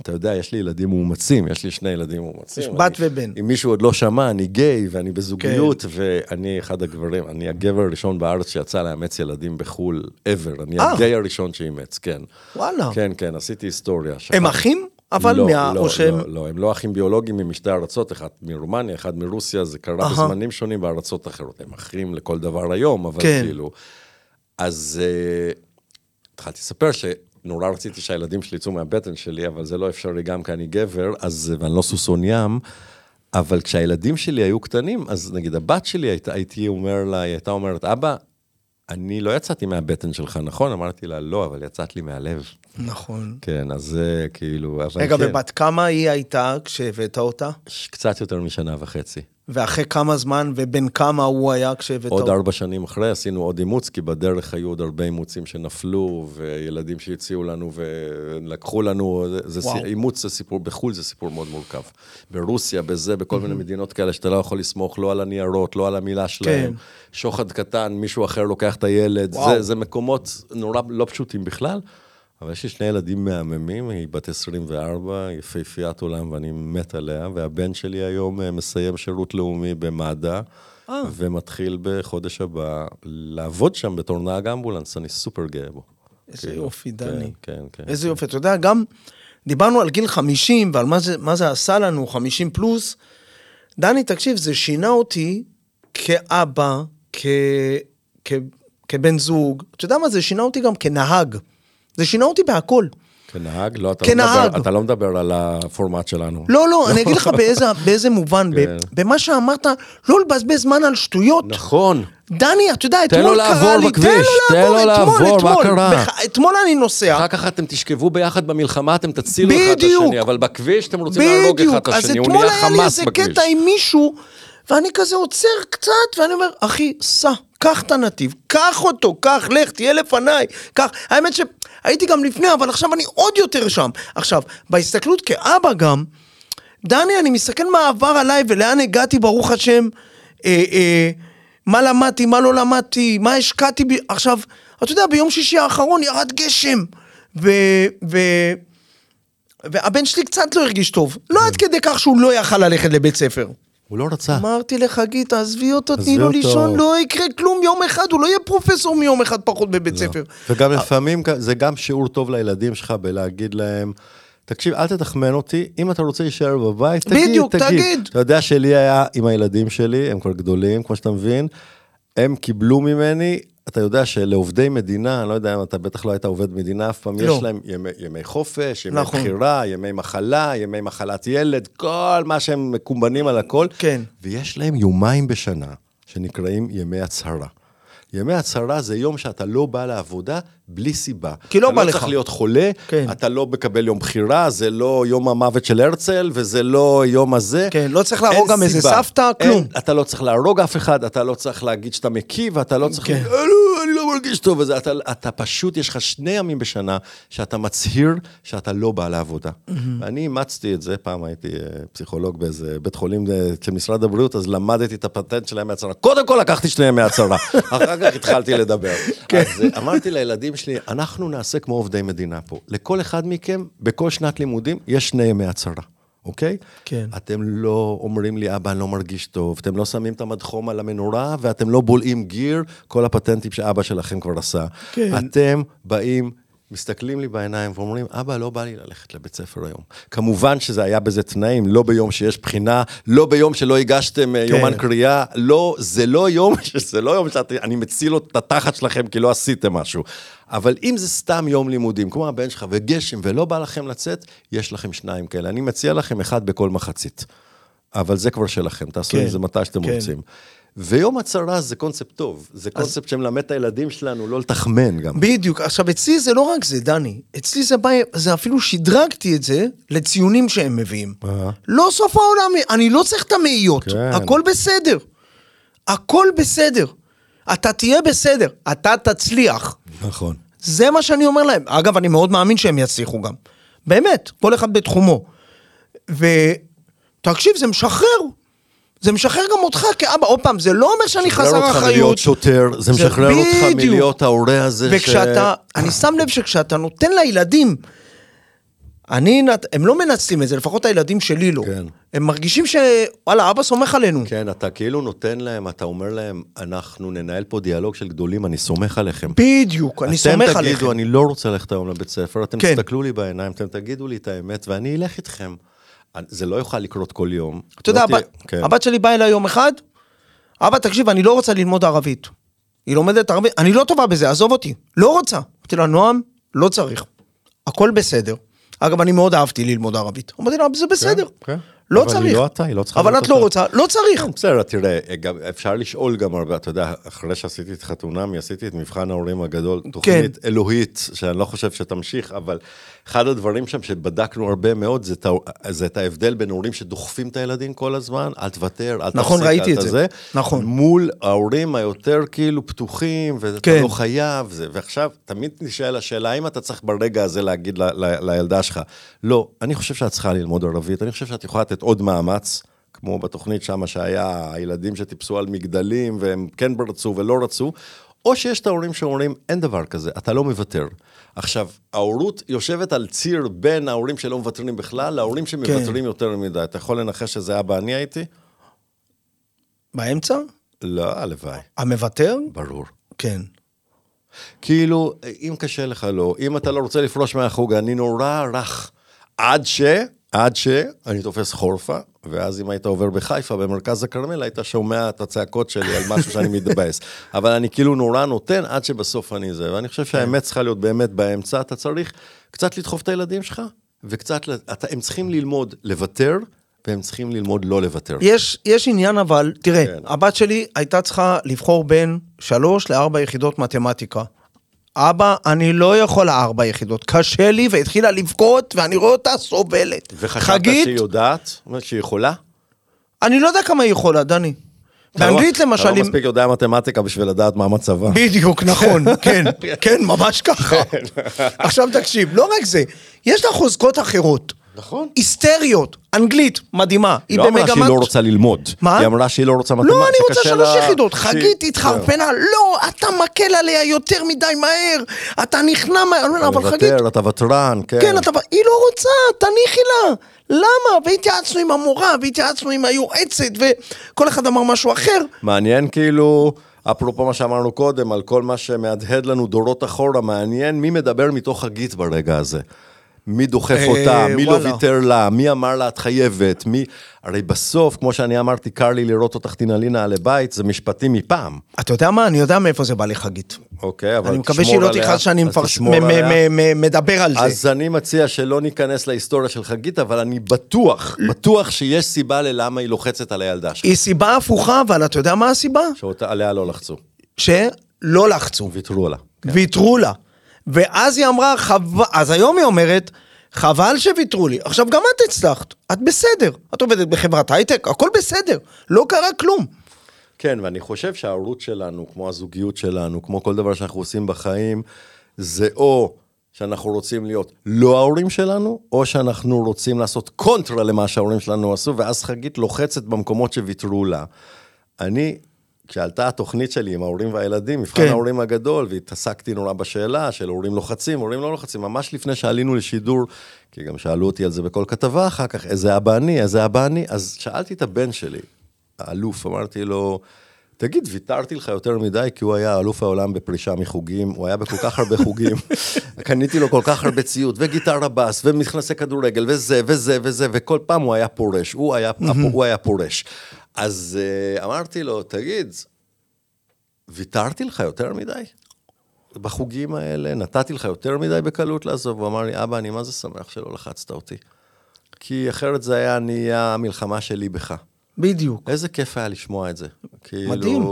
אתה יודע, יש לי ילדים מאומצים, יש לי שני ילדים מאומצים. יש בת ובן. אם מישהו עוד לא שמע, אני גיי ואני בזוגיות, ואני אחד הגברים, אני הגבר הראשון בארץ שיצא לאמץ ילדים בחו"ל, ever. אני אה. הגיי הראשון שאימץ, כן. וואלה. כן, כן, עשיתי היסטוריה. הם שכחתי. אחים? אבל לא, מה... לא, או שהם... לא, לא, הם לא אחים ביולוגיים משתי ארצות, אחד מרומניה, אחד מרוסיה, זה קרה אהה. בזמנים שונים בארצות אחרות. הם אחים לכל דבר היום, אבל כן. כאילו... אז אה, התחלתי לספר שנורא רציתי שהילדים שלי יצאו מהבטן שלי, אבל זה לא אפשרי גם כי אני גבר, אז, ואני לא סוסון ים. אבל כשהילדים שלי היו קטנים, אז נגיד הבת שלי, הייתה, הייתי אומר לה, היא הייתה אומרת, אבא, אני לא יצאתי מהבטן שלך, נכון? אמרתי לה, לא, אבל יצאת לי מהלב. נכון. כן, אז זה כאילו, רגע, כן, ובת כמה היא הייתה כשהבאת אותה? קצת יותר משנה וחצי. ואחרי כמה זמן, ובן כמה הוא היה כשהבאת עוד? ארבע שנים אחרי עשינו עוד אימוץ, כי בדרך היו עוד הרבה אימוצים שנפלו, וילדים שהציעו לנו ולקחו לנו, זה. סי- אימוץ זה סיפור, בחו"ל זה סיפור מאוד מורכב. ברוסיה, בזה, בכל מיני מדינות כאלה שאתה לא יכול לסמוך לא על הניירות, לא על המילה שלהם. כן. שוחד קטן, מישהו אחר לוקח את הילד. זה, זה מקומות נורא לא פשוטים בכלל. אבל יש לי שני ילדים מהממים, היא בת 24, יפהפיית עולם ואני מת עליה, והבן שלי היום אה, מסיים שירות לאומי במד"א, אה. ומתחיל בחודש הבא לעבוד שם בתור נהג אמבולנס, אני סופר גאה בו. איזה כאילו, יופי, כן, דני. כן, כן. איזה יופי. אתה יודע, גם דיברנו על גיל 50 ועל מה זה, מה זה עשה לנו, 50 פלוס. דני, תקשיב, זה שינה אותי כאבא, כ, כ, כבן זוג. אתה יודע מה? זה שינה אותי גם כנהג. זה שינה אותי בהכל. כנהג? לא, אתה, כנהג. לא מדבר, אתה לא מדבר על הפורמט שלנו. לא, לא, אני אגיד לך באיזה, באיזה מובן. כן. במה שאמרת, לא לבזבז זמן על שטויות. נכון. דני, אתה יודע, תן לו אתמול קרה לעבור לי... בכביש, תן לו אתמול, לעבור, מה אתמול. קרה? אתמול אני נוסע. אחר כך אתם תשכבו ביחד במלחמה, אתם תצילו אחד את. השני, אבל בכביש אתם רוצים להרוג אחד את אז השני, הוא אתמול נהיה היה לי חמאס איזה בכביש. קטע עם מישהו, ואני כזה עוצר קצת, ואני אומר, אחי, סע, קח את הנתיב, קח אותו, קח, לך, תהיה לפניי, קח. האמת שהייתי גם לפני, אבל עכשיו אני עוד יותר שם. עכשיו, בהסתכלות כאבא גם, דני, אני מסתכל מה עבר עליי ולאן הגעתי, ברוך השם, אה, אה, מה למדתי, מה לא למדתי, מה השקעתי בי. עכשיו, אתה יודע, ביום שישי האחרון ירד גשם, ו... ו... והבן שלי קצת לא הרגיש טוב. לא עד כדי כך שהוא לא יכל ללכת לבית ספר. הוא לא רצה. אמרתי לחגית, תעזבי אותו, תני לו. לישון, לא יקרה כלום יום אחד, הוא לא יהיה פרופסור מיום אחד פחות בבית ספר. וגם לפעמים זה גם שיעור טוב לילדים שלך בלהגיד להם, תקשיב, אל תתחמן אותי, אם אתה רוצה להישאר בבית, תגיד, בדיוק, תגיד. תגיד. אתה יודע שלי היה עם הילדים שלי, הם כבר גדולים, כמו שאתה מבין, הם קיבלו ממני, אתה יודע שלעובדי מדינה, אני לא יודע אם אתה בטח לא היית עובד מדינה אף פעם, לא. יש להם ימי, ימי חופש, ימי נכון. בחירה, ימי מחלה, ימי מחלת ילד, כל מה שהם מקומבנים על הכל. כן. ויש להם יומיים בשנה שנקראים ימי הצהרה. ימי הצהרה זה יום שאתה לא בא לעבודה בלי סיבה. כי לא אתה בא לא לך. צריך להיות חולה, כן. אתה לא מקבל יום בחירה, זה לא יום המוות של הרצל, וזה לא יום הזה. כן, לא צריך אין להרוג גם איזה. סבתא, אין, כלום. אתה לא צריך להרוג אף אחד, אתה לא צריך להגיד שאתה מקיא, ואתה לא צריך... כן. להגיד, "אה, לא, אני לא מרגיש טוב, וזה, אתה, אתה פשוט, יש לך שני ימים בשנה שאתה מצהיר שאתה לא בא לעבודה. ואני אימצתי את זה, פעם הייתי אה, פסיכולוג באיזה בית חולים אה, של משרד הבריאות, אז למדתי את הפטנט של הימי הצהרה. קודם כל לקחתי שני ימי הצהרה, אחר כך התחלתי לדבר. כן. אז אה, אמרתי לילדים שלי, אנחנו נעשה כמו עובדי מדינה פה. לכל אחד מכם, בכל שנת לימודים, יש שני ימי הצהרה. אוקיי? כן. אתם לא אומרים לי, אבא, אני לא מרגיש טוב, אתם לא שמים את המדחום על המנורה, ואתם לא בולעים גיר, כל הפטנטים שאבא שלכם כבר עשה. כן. אתם באים, מסתכלים לי בעיניים ואומרים, אבא, לא בא לי ללכת לבית ספר היום. כמובן שזה היה בזה תנאים, לא ביום שיש בחינה, לא ביום שלא הגשתם כן. יומן קריאה, לא, זה לא יום, זה לא יום שאני מציל את התחת שלכם כי לא עשיתם משהו. אבל אם זה סתם יום לימודים, כמו הבן שלך, וגשם, ולא בא לכם לצאת, יש לכם שניים כאלה. אני מציע לכם אחד בכל מחצית. אבל זה כבר שלכם, תעשו כן, עם זה מתי שאתם כן. רוצים. ויום הצהרה זה קונספט טוב, זה קונספט שמלמד את הילדים שלנו לא לתחמן גם. בדיוק. עכשיו, אצלי זה לא רק זה, דני. אצלי זה בא, זה אפילו שדרגתי את זה לציונים שהם מביאים. אה. לא סוף העולם, אני לא צריך את המאיות. כן. הכל בסדר. הכל בסדר. אתה תהיה בסדר, אתה תצליח. נכון. זה מה שאני אומר להם. אגב, אני מאוד מאמין שהם יצליחו גם. באמת, כל אחד בתחומו. ותקשיב, זה משחרר. זה משחרר גם אותך כאבא. עוד פעם, זה לא אומר שאני משחרר חסר אותך אחריות. מלהיות שוטר, זה משחרר אותך בדיוק. מלהיות ההורה הזה וכשאתה, אני שם לב שכשאתה נותן לילדים, אני, נת- הם לא מנצלים את זה, לפחות הילדים שלי לא. כן. הם מרגישים שוואלה, אבא סומך עלינו. כן, אתה כאילו נותן להם, אתה אומר להם, אנחנו ננהל פה דיאלוג של גדולים, אני סומך עליכם. בדיוק, אני סומך אתם עליכם. תגידו, אני לא רוצה ללכת היום לבית ספר, אתם כן. תסתכלו לי בעיניים, אתם תגידו לי את האמת, ואני אלך איתכם. זה לא יוכל לקרות כל יום. אתה יודע, לא הבת- כן. הבת שלי באה אליי יום אחד, אבא, תקשיב, אני לא רוצה ללמוד ערבית. היא לומדת ערבית, אני לא טובה בזה, עזוב אותי. לא רוצה. אמרתי לה, נועם, לא צריך. הכל בסדר. אגב, אני מאוד אהבתי ללמוד ערבית. אמרתי לה, זה בסדר. כן. לא אבל היא צריך. לא אתה, היא לא צריכה אבל את לא. רוצה, לא צריך. כן, בסדר, תראה, אפשר לשאול גם הרבה, אתה יודע, אחרי שעשיתי את חתונמי, עשיתי את מבחן ההורים הגדול, כן. תוכנית אלוהית, שאני לא חושב שתמשיך, אבל אחד הדברים שם שבדקנו הרבה מאוד, זה, את ההבדל בין הורים שדוחפים את הילדים כל הזמן, אל תוותר, אל נכון, תפסיק, ראיתי אל את זה. תזה, נכון. מול ההורים היותר כאילו פתוחים, ואתה כן. לא חייב, זה, ועכשיו, תמיד נשאל השאלה, האם אתה צריך ברגע הזה להגיד ל, ל, לילדה שלך, לא, אני חושב שאת צריכה ללמוד ערבית, אני חושב שאת יכולה לתת עוד מאמץ. כמו בתוכנית שם שהיה הילדים שטיפסו על מגדלים והם כן רצו ולא רצו, או שיש את ההורים שאומרים, אין דבר כזה, אתה לא מוותר. עכשיו, ההורות יושבת על ציר בין ההורים שלא מוותרים בכלל, להורים שמוותרים יותר מדי. אתה יכול לנחש שזה אבא אני הייתי? באמצע? לא, הלוואי, המוותר? ברור. כן. כאילו, אם קשה לך לא, אם אתה לא רוצה לפרוש מהחוג, אני נורא רך. עד ש... עד שאני תופס חורפה, ואז אם היית עובר בחיפה, במרכז הכרמל, היית שומע את הצעקות שלי על משהו שאני מתבאס. אבל אני כאילו נורא נותן עד שבסוף אני זה. ואני חושב שהאמת צריכה להיות באמת באמצע, אתה צריך קצת לדחוף את הילדים שלך, וקצת, אתה, הם צריכים ללמוד לוותר, והם צריכים ללמוד לא לוותר. יש, יש עניין אבל, תראה, כן. הבת שלי הייתה צריכה לבחור בין שלוש לארבע יחידות מתמטיקה. אבא, אני לא יכולה ארבע יחידות, קשה לי, והתחילה לבכות, ואני רואה אותה סובלת. וחשבת חגית, שהיא יודעת, שהיא יכולה? אני לא יודע כמה היא יכולה, דני. באנגלית לא- למשל, אתה לא אם- מספיק יודע מתמטיקה בשביל לדעת מה מצבה. בדיוק, נכון, כן, כן, ממש ככה. עכשיו תקשיב, לא רק זה, יש לה חוזקות אחרות. נכון. היסטריות, אנגלית, מדהימה. היא לא אמרה שהיא לא רוצה ללמוד. מה? היא אמרה שהיא לא רוצה מתמטיקה. לא, אני רוצה שלוש לה- יחידות. שהיא- חגית התחרפנה, לא, אתה מקל עליה יותר מדי מהר, אתה נכנע מהר, אבל חגית, מוותר, אתה ותרן, כן. כן, אתה, היא לא רוצה, תניחי לה. למה? והתייעצנו עם המורה, והתייעצנו עם היועצת, וכל אחד אמר משהו אחר. מעניין כאילו, אפרופו מה שאמרנו קודם, על כל מה שמהדהד לנו דורות אחורה, מעניין מי מדבר מתוך חגית ברגע הזה. מי דוחף אה, אותה, מי לא. ויתר לה, מי אמר לה את חייבת, מי... הרי בסוף, כמו שאני אמרתי, קר לי לראות אותך תנעלי נעלי בית, זה משפטים מפעם. אתה יודע מה? אני יודע מאיפה זה בא לחגית. אוקיי, אבל אני מקווה תשמור שהיא לא עליה, תכעס שאני תשמור עליה. מדבר על זה. אז אני מציע שלא ניכנס להיסטוריה של חגית, אבל אני בטוח, בטוח שיש סיבה ללמה היא לוחצת על הילדה שלה, היא סיבה הפוכה, אבל אתה יודע מה הסיבה? שעליה לא לחצו. ש... לא לחצו. ויתרו לה. כן. ויתרו לה. ואז היא אמרה, חבל, אז היום היא אומרת, חבל שוויתרו לי. עכשיו, גם את הצלחת, את בסדר. את עובדת בחברת הייטק, הכל בסדר, לא קרה כלום. כן, ואני חושב שההורות שלנו, כמו הזוגיות שלנו, כמו כל דבר שאנחנו עושים בחיים, זה או שאנחנו רוצים להיות לא ההורים שלנו, או שאנחנו רוצים לעשות קונטרה למה שההורים שלנו עשו, ואז חגית לוחצת במקומות שוויתרו לה. אני, כשעלתה התוכנית שלי עם ההורים והילדים, מבחן כן. ההורים הגדול, והתעסקתי נורא בשאלה של הורים לוחצים, הורים לא לוחצים, ממש לפני שעלינו לשידור, כי גם שאלו אותי על זה בכל כתבה אחר כך, איזה אבא אני, איזה אבא אני, אז שאלתי את הבן שלי, האלוף, אמרתי לו, תגיד, ויתרתי לך יותר מדי, כי הוא היה אלוף העולם בפרישה מחוגים, הוא היה בכל כך הרבה חוגים, קניתי לו כל כך הרבה ציוד, וגיטרה בס, ומכנסי כדורגל, וזה, וזה, וזה, וכל פעם הוא היה פורש, הוא היה, הוא היה פורש. אז uh, אמרתי לו, תגיד, ויתרתי לך יותר מדי? בחוגים האלה, נתתי לך יותר מדי בקלות לעזוב, הוא אמר לי, אבא, אני מה זה שמח שלא לחצת אותי. כי אחרת זה היה נהיה המלחמה שלי בך. בדיוק. איזה כיף היה לשמוע את זה. כאילו... מדהים.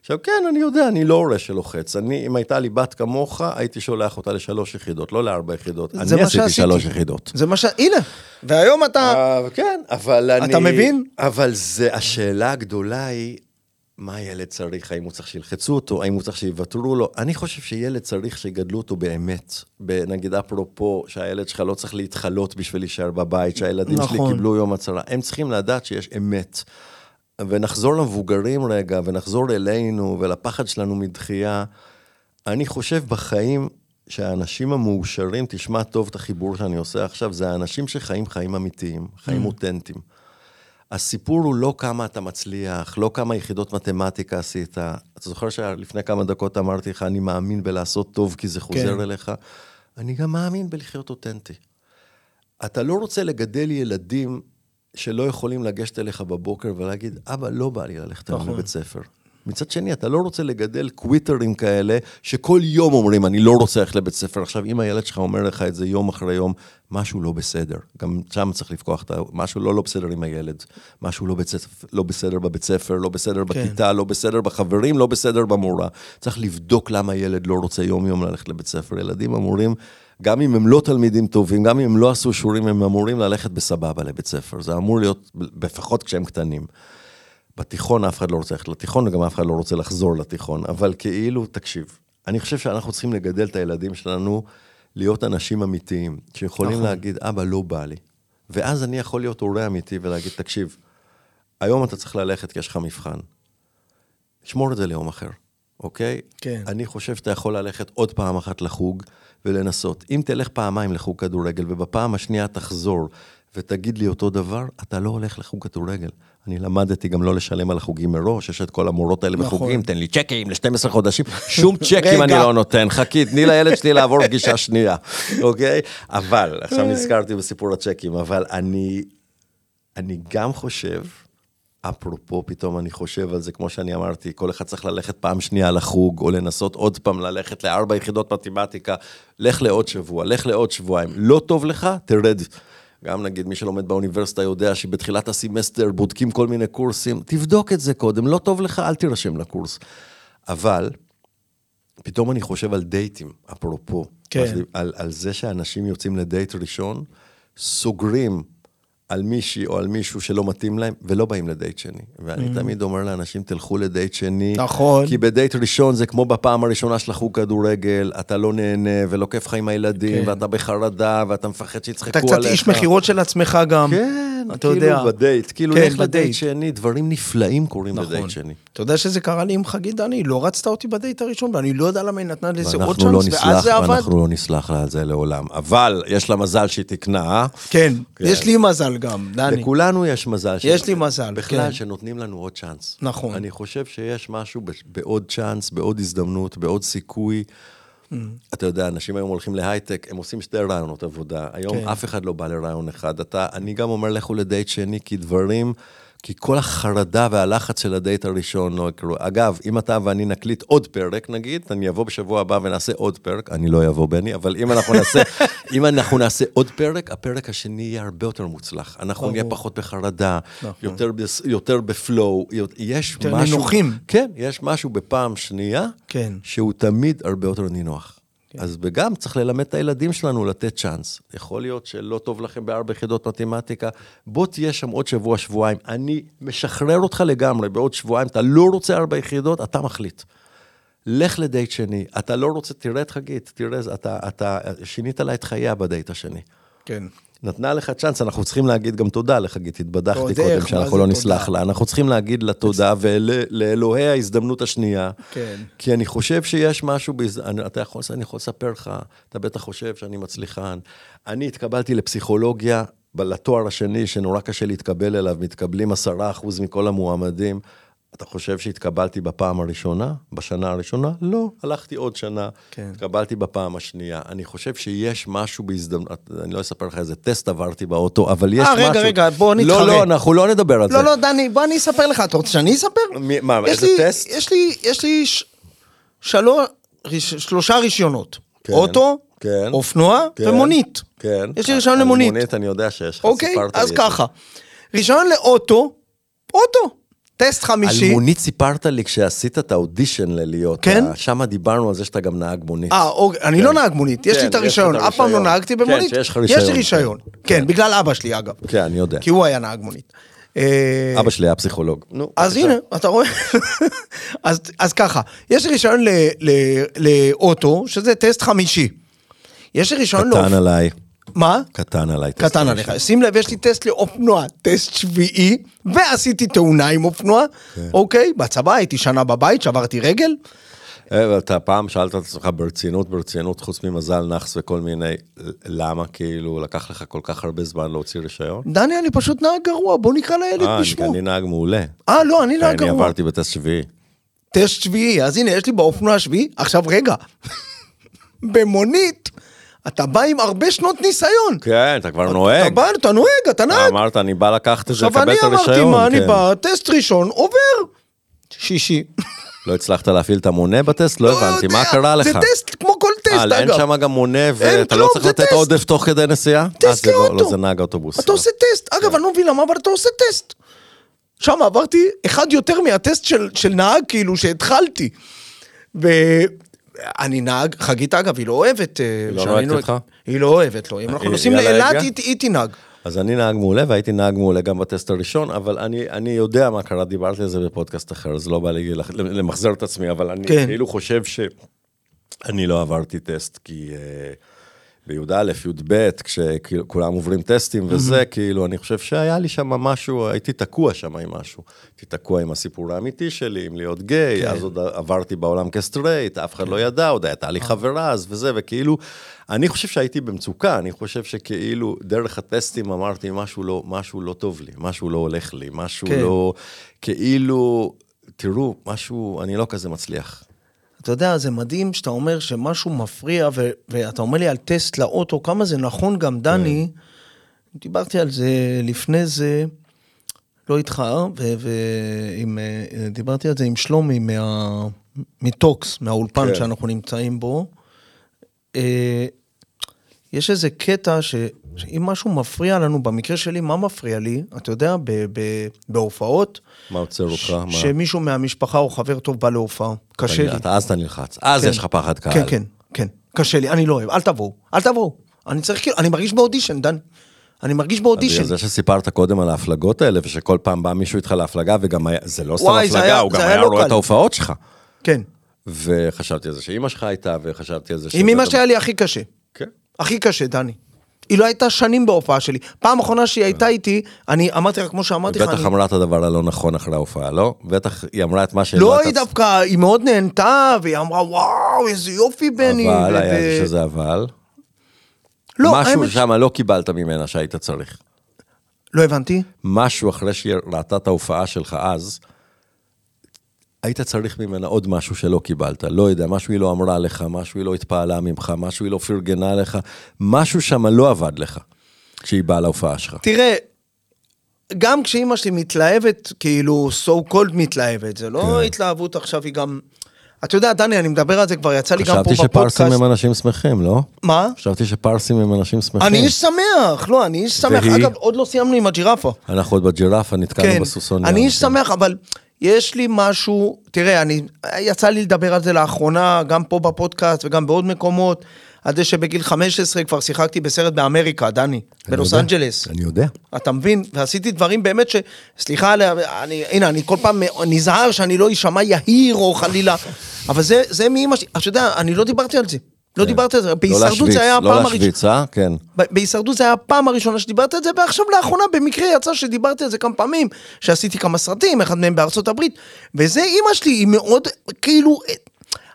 עכשיו, כן, אני יודע, אני לא הורה שלוחץ. אני, אם הייתה לי בת כמוך, הייתי שולח אותה לשלוש יחידות, לא לארבע יחידות. אני עשיתי. שלוש יחידות. זה מה ש... הנה, והיום אתה... אה, כן, אבל אני... אתה מבין? אבל זה, השאלה הגדולה היא, מה ילד צריך? האם הוא צריך שילחצו אותו? האם הוא צריך שיוותרו לו? אני חושב שילד צריך שיגדלו אותו באמת. נגיד אפרופו, שהילד שלך לא צריך להתחלות בשביל להישאר בבית, שהילדים שלי נכון. קיבלו יום הצהרה. הם צריכים לדעת שיש אמת. ונחזור למבוגרים רגע, ונחזור אלינו ולפחד שלנו מדחייה. אני חושב בחיים שהאנשים המאושרים, תשמע טוב את החיבור שאני עושה עכשיו, זה האנשים שחיים חיים אמיתיים, חיים אותנטיים. הסיפור הוא לא כמה אתה מצליח, לא כמה יחידות מתמטיקה עשית. אתה זוכר שלפני כמה דקות אמרתי לך, אני מאמין בלעשות טוב כי זה חוזר כן. אליך? אני גם מאמין בלחיות אותנטי. אתה לא רוצה לגדל ילדים שלא יכולים לגשת אליך בבוקר ולהגיד, אבא, לא בא לי ללכת היום נכון. לבית ספר. מצד שני, אתה לא רוצה לגדל קוויטרים כאלה, שכל יום אומרים, אני לא רוצה ללכת לבית ספר. עכשיו, אם הילד שלך אומר לך את זה יום אחרי יום, משהו לא בסדר. גם שם צריך לפקוח את ה... משהו לא לא בסדר עם הילד. משהו לא, ספר, לא בסדר בבית ספר, לא בסדר בכיתה, לא בסדר בחברים, לא בסדר במורה. צריך לבדוק למה ילד לא רוצה יום-יום ללכת לבית ספר. ילדים אמורים, גם אם הם לא תלמידים טובים, גם אם הם לא עשו שיעורים, הם אמורים ללכת בסבבה לבית ספר. זה אמור להיות, לפחות כשהם קטנים. בתיכון אף אחד לא רוצה ללכת לתיכון, וגם אף אחד לא רוצה לחזור לתיכון, אבל כאילו, תקשיב, אני חושב שאנחנו צריכים לגדל את הילדים שלנו להיות אנשים אמיתיים, שיכולים נכון. להגיד, אבא, לא בא לי. ואז אני יכול להיות הורה אמיתי ולהגיד, תקשיב, היום אתה צריך ללכת כי יש לך מבחן. שמור את זה ליום אחר, אוקיי? כן. אני חושב שאתה יכול ללכת עוד פעם אחת לחוג ולנסות. אם תלך פעמיים לחוג כדורגל ובפעם השנייה תחזור ותגיד לי אותו דבר, אתה לא הולך לחוג כדורגל. אני למדתי גם לא לשלם על החוגים מראש, יש את כל המורות האלה נכון. בחוגים, תן לי צ'קים ל-12 חודשים, שום צ'קים אני. לא נותן, חכי, תני לילד שלי לעבור פגישה שנייה, אוקיי? אבל, עכשיו נזכרתי בסיפור הצ'קים, אבל אני, אני גם חושב, אפרופו, פתאום אני חושב על זה, כמו שאני אמרתי, כל אחד צריך ללכת פעם שנייה לחוג, או לנסות עוד פעם ללכת לארבע יחידות מתמטיקה, לך לעוד שבוע, לך לעוד שבועיים. לא טוב לך, תרד. גם נגיד מי שלומד באוניברסיטה יודע שבתחילת הסמסטר בודקים כל מיני קורסים, תבדוק את זה קודם, לא טוב לך, אל תירשם לקורס. אבל, פתאום אני חושב על דייטים, אפרופו. כן. על, על זה שאנשים יוצאים לדייט ראשון, סוגרים על מישהי או על מישהו שלא מתאים להם, ולא באים לדייט שני. ואני mm. תמיד אומר לאנשים, תלכו לדייט שני. נכון. כי בדייט ראשון זה כמו בפעם הראשונה של החוג כדורגל, אתה לא נהנה ולא כיף לך עם הילדים, כן. ואתה בחרדה, ואתה מפחד שיצחקו אתה עליך. קצת איש מכירות של עצמך גם. כן, אתה כאילו יודע. בדייט, כאילו כן, לך לדייט. שני, דברים נפלאים קורים נכון. בדייט שני. אתה יודע שזה קרה לי עם חגית דני, לא רצתה אותי בדייט הראשון, ואני לא יודע למה היא נתנה לזה עוד לא צ'אנס, ואז נסלח, זה עבד. ואנחנו לא נסלח לה על זה לעולם. אבל יש לה מזל שהיא תקנה? כן, כן. יש לי מזל גם, דני. לכולנו יש מזל. ש- יש לי מזל, בכלל, כן. שנותנים לנו עוד צ'אנס. נכון. אני חושב שיש משהו ב- בעוד צ'אנס, בעוד הזדמנות, בעוד סיכוי. Mm. אתה יודע, אנשים היום הולכים להייטק, הם עושים שתי ראיונות עבודה. היום כן. אף אחד לא בא לראיון אחד. אתה, אני גם אומר, לכו לדייט שני, כי דברים כי כל החרדה והלחץ של הדייט הראשון לא יקרו. אגב, אם אתה ואני נקליט עוד פרק, נגיד, אני אבוא בשבוע הבא ונעשה עוד פרק, אני לא אבוא, בני, אבל אם אנחנו נעשה, אם אנחנו נעשה עוד פרק, הפרק השני יהיה הרבה יותר מוצלח. אנחנו נהיה פחות בחרדה, יותר, בס- יותר בפלואו, יש יותר משהו... נינוחים. כן, יש משהו בפעם שנייה, כן. שהוא תמיד הרבה יותר נינוח. אז וגם צריך ללמד את הילדים שלנו לתת צ'אנס. יכול להיות שלא טוב לכם בארבע יחידות מתמטיקה, בוא תהיה שם עוד שבוע, שבועיים. אני משחרר אותך לגמרי, בעוד שבועיים אתה לא רוצה ארבע יחידות, אתה מחליט. לך לדייט שני, אתה לא רוצה, תראה את חגית, תראה, אתה, אתה שינית לה את חייה בדייט השני. כן. נתנה לך צ'אנס, אנחנו צריכים להגיד גם תודה לחגית, התבדחתי קודם שאנחנו לא תודה? נסלח לה, אנחנו צריכים להגיד לה תודה ולאלוהי ההזדמנות השנייה. כן. כי אני חושב שיש משהו, בהז... אני, אתה יכול, אני יכול לספר לך, אתה בטח חושב שאני מצליחן. אני התקבלתי לפסיכולוגיה, לתואר השני, שנורא קשה להתקבל אליו, מתקבלים עשרה אחוז מכל המועמדים. אתה חושב שהתקבלתי בפעם הראשונה? בשנה הראשונה? לא, הלכתי עוד שנה, כן. התקבלתי בפעם השנייה. אני חושב שיש משהו בהזדמנות, אני לא אספר לך איזה טסט עברתי באוטו, אבל יש אה, משהו... רגע, רגע, בוא לא, נתחרה. לא, אנחנו לא נדבר על זה. לא, לא, דני, בוא אני אספר לך, אתה רוצה שאני אספר? מי- מה, יש איזה לי- טסט? יש לי, יש לי ש... שלוש, ריש- שלושה רישיונות. כן, אוטו, כן, אופנוע כן, ומונית. כן. יש לי רישיון למונית. מונית אני יודע שיש לך, אוקיי, סיפרת לי אז את זה. ככה. רישיון לאוטו, אוטו. טסט על חמישי. מונית סיפרת לי כשעשית את האודישן ללהיות, כן? שם דיברנו על זה שאתה גם נהג מונית. אה, אוקיי, אני לא נהג מונית, יש כן, לי את הרישיון, אף פעם לא. נהגתי כן, במונית. שיש לך יש לי רישיון. רישיון. כן, בגלל אבא שלי אגב. כן, אני יודע. כי הוא היה נהג מונית. אה, אבא שלי היה פסיכולוג. נו, אז. הנה, אתה רואה? אז, אז ככה, יש לי רישיון לאוטו, שזה טסט חמישי. יש לי רישיון קטן לאופ... עליי, מה? קטן עליי. קטן עליך. שים לב, יש לי טסט לאופנוע, טסט שביעי, ועשיתי תאונה עם אופנוע, כן. אוקיי? בצבא הייתי שנה בבית, שברתי רגל. אה, ואתה פעם שאלת את עצמך ברצינות, ברצינות, חוץ ממזל נאחס וכל מיני, למה כאילו לקח לך כל כך הרבה זמן להוציא רישיון? דני, אני פשוט נהג גרוע, בוא נקרא לילד אה, אני- בשמו. אני נהג מעולה. אה, לא, אני נהג אני גרוע. עברתי בטסט שביעי. טסט שביעי, אז הנה, יש לי באופנוע השביעי. עכשיו, רגע, במונית, אתה בא עם הרבה שנות ניסיון. כן, אתה כבר אתה נוהג. בא, אתה נוהג, אתה אתה נהג. אמרת, אני בא לקחת את זה, עכשיו לקבל אני את הרישיון. אמרתי, מה, אני כן. בא, טסט ראשון, עובר. שישי. לא הצלחת להפעיל את המונה בטסט? לא הבנתי, מה קרה לך? זה טסט כמו כל טסט, אה, אין אגב. שם גם מונה ואתה לא צריך לתת. עודף תוך כדי נסיעה? אה, טסט זה לא- לאוטו. לא, זה נהג אוטובוס. אתה עושה טסט. אגב, אני לא מבין למה, אבל אתה עושה טסט. שם עברתי אחד יותר מהטסט של נהג, כאילו, שהתחלתי. ואני נהג, חגית אגב, היא לא אוהבת... אה, לא שאני נוהגת נוהג- איתך? היא לא אוהבת, לא. אם אנחנו היא- נוסעים היא לאילת? היא היא תנהג. אז אני נהג מעולה, והייתי נהג מעולה גם בטסט הראשון, אבל אני, אני יודע מה קרה, דיברתי על זה בפודקאסט אחר, אז לא בא לי למחזר את עצמי, אבל אני כן. כאילו חושב שאני לא עברתי טסט, כי uh, בי"א, י"ב, כשכולם עוברים טסטים וזה, כאילו, אני חושב שהיה לי שם משהו, הייתי תקוע שם עם משהו. הייתי תקוע עם הסיפור האמיתי שלי, עם להיות גיי, כן. אז עוד עברתי בעולם כ straight, אף אחד לא ידע, עוד הייתה לי חברה אז וזה, וכאילו, אני חושב שהייתי במצוקה, אני חושב שכאילו, דרך הטסטים אמרתי, משהו לא, משהו לא טוב לי, משהו לא הולך לי, משהו כן. לא, כאילו, תראו, משהו, אני לא כזה מצליח. אתה יודע, זה מדהים שאתה אומר שמשהו מפריע, ו- ואתה אומר לי על טסט לאוטו, כמה זה נכון גם, דני. דיברתי על זה לפני זה, לא איתך, ו- ועם, אה, דיברתי על זה עם שלומי מה, מטוקס, מהאולפן כן. שאנחנו נמצאים בו. אה, יש איזה קטע ש, שאם משהו מפריע לנו, במקרה שלי, מה מפריע לי? אתה יודע, ב, ב, בהופעות, מה עוצר אותך? מה? שמישהו מהמשפחה או חבר טוב בא להופעה. קשה לי. אתה, אז אתה נלחץ, אז כן. יש לך פחד קהל. כן, כן, כן. קשה לי, אני לא אוהב, אל תבואו, אל תבואו. אני צריך כאילו, אני מרגיש באודישן, דן. אני מרגיש באודישן. זה שסיפרת קודם על ההפלגות האלה, ושכל פעם בא מישהו איתך להפלגה, וגם היה, זה לא סתם הפלגה, הוא גם זה היה לא רואה. את ההופעות שלך. כן. וחשבתי על זה שאימא שלך הייתה, וחשבתי על זה עם אמא שלי היה לי הכי קשה. כן. הכי קשה, דני. היא לא הייתה שנים בהופעה שלי. פעם אחרונה שהיא הייתה איתי, אני אמרתי לה, כמו שאמרתי לך, בטח אני... אמרה את הדבר הלא נכון אחרי ההופעה, לא? בטח היא אמרה את מה שלא... לא, היא דווקא, היא מאוד נהנתה, והיא אמרה, וואו, איזה יופי, בני. אבל, היה שזה אבל. לא, משהו האמת ש- שם לא קיבלת ממנה שהיית צריך. לא הבנתי. משהו אחרי שהיא ראתה את ההופעה שלך אז, היית צריך ממנה עוד משהו שלא קיבלת. לא יודע, משהו היא לא אמרה לך, משהו היא לא התפעלה ממך, משהו היא לא פרגנה לך, משהו שם לא עבד לך כשהיא באה להופעה שלך. תראה, גם כשאימא שלי מתלהבת, כאילו, so called מתלהבת, זה לא כן. התלהבות עכשיו, היא גם... אתה יודע, דני, אני מדבר על זה כבר, יצא לי גם פה חשבתי שפרסים בפודקאסט. הם אנשים שמחים, לא? מה? חשבתי שפרסים הם אנשים שמחים. אני איש שמח, לא, אני איש שמח. והיא? אגב, עוד לא סיימנו עם הג'ירפה. אנחנו עוד בג'ירפה, נתקענו כן, בסוסון. אני איש כן. שמח, אבל יש לי משהו, תראה, אני, יצא לי לדבר על זה לאחרונה, גם פה בפודקאסט וגם בעוד מקומות, על זה שבגיל 15 כבר שיחקתי בסרט באמריקה, דני, בלוס אנג'לס. אני יודע. אתה מבין? ועשיתי דברים באמת ש... סליחה, אני, הנה, אני כל פעם נזהר שאני לא אשמע יהיר או חלילה, אבל זה, זה מאמא שלי, אתה יודע, אני לא דיברתי על זה. לא דיברתי על זה, לא בהישרדות זה היה הפעם לא הראשונה. להשוויץ, אה? כן. בהישרדות זה היה הפעם הראשונה שדיברתי על זה, ועכשיו לאחרונה במקרה יצא שדיברתי על זה כמה פעמים, שעשיתי כמה סרטים, אחד מהם בארצות הברית, וזה אימא שלי, היא מאוד, כאילו,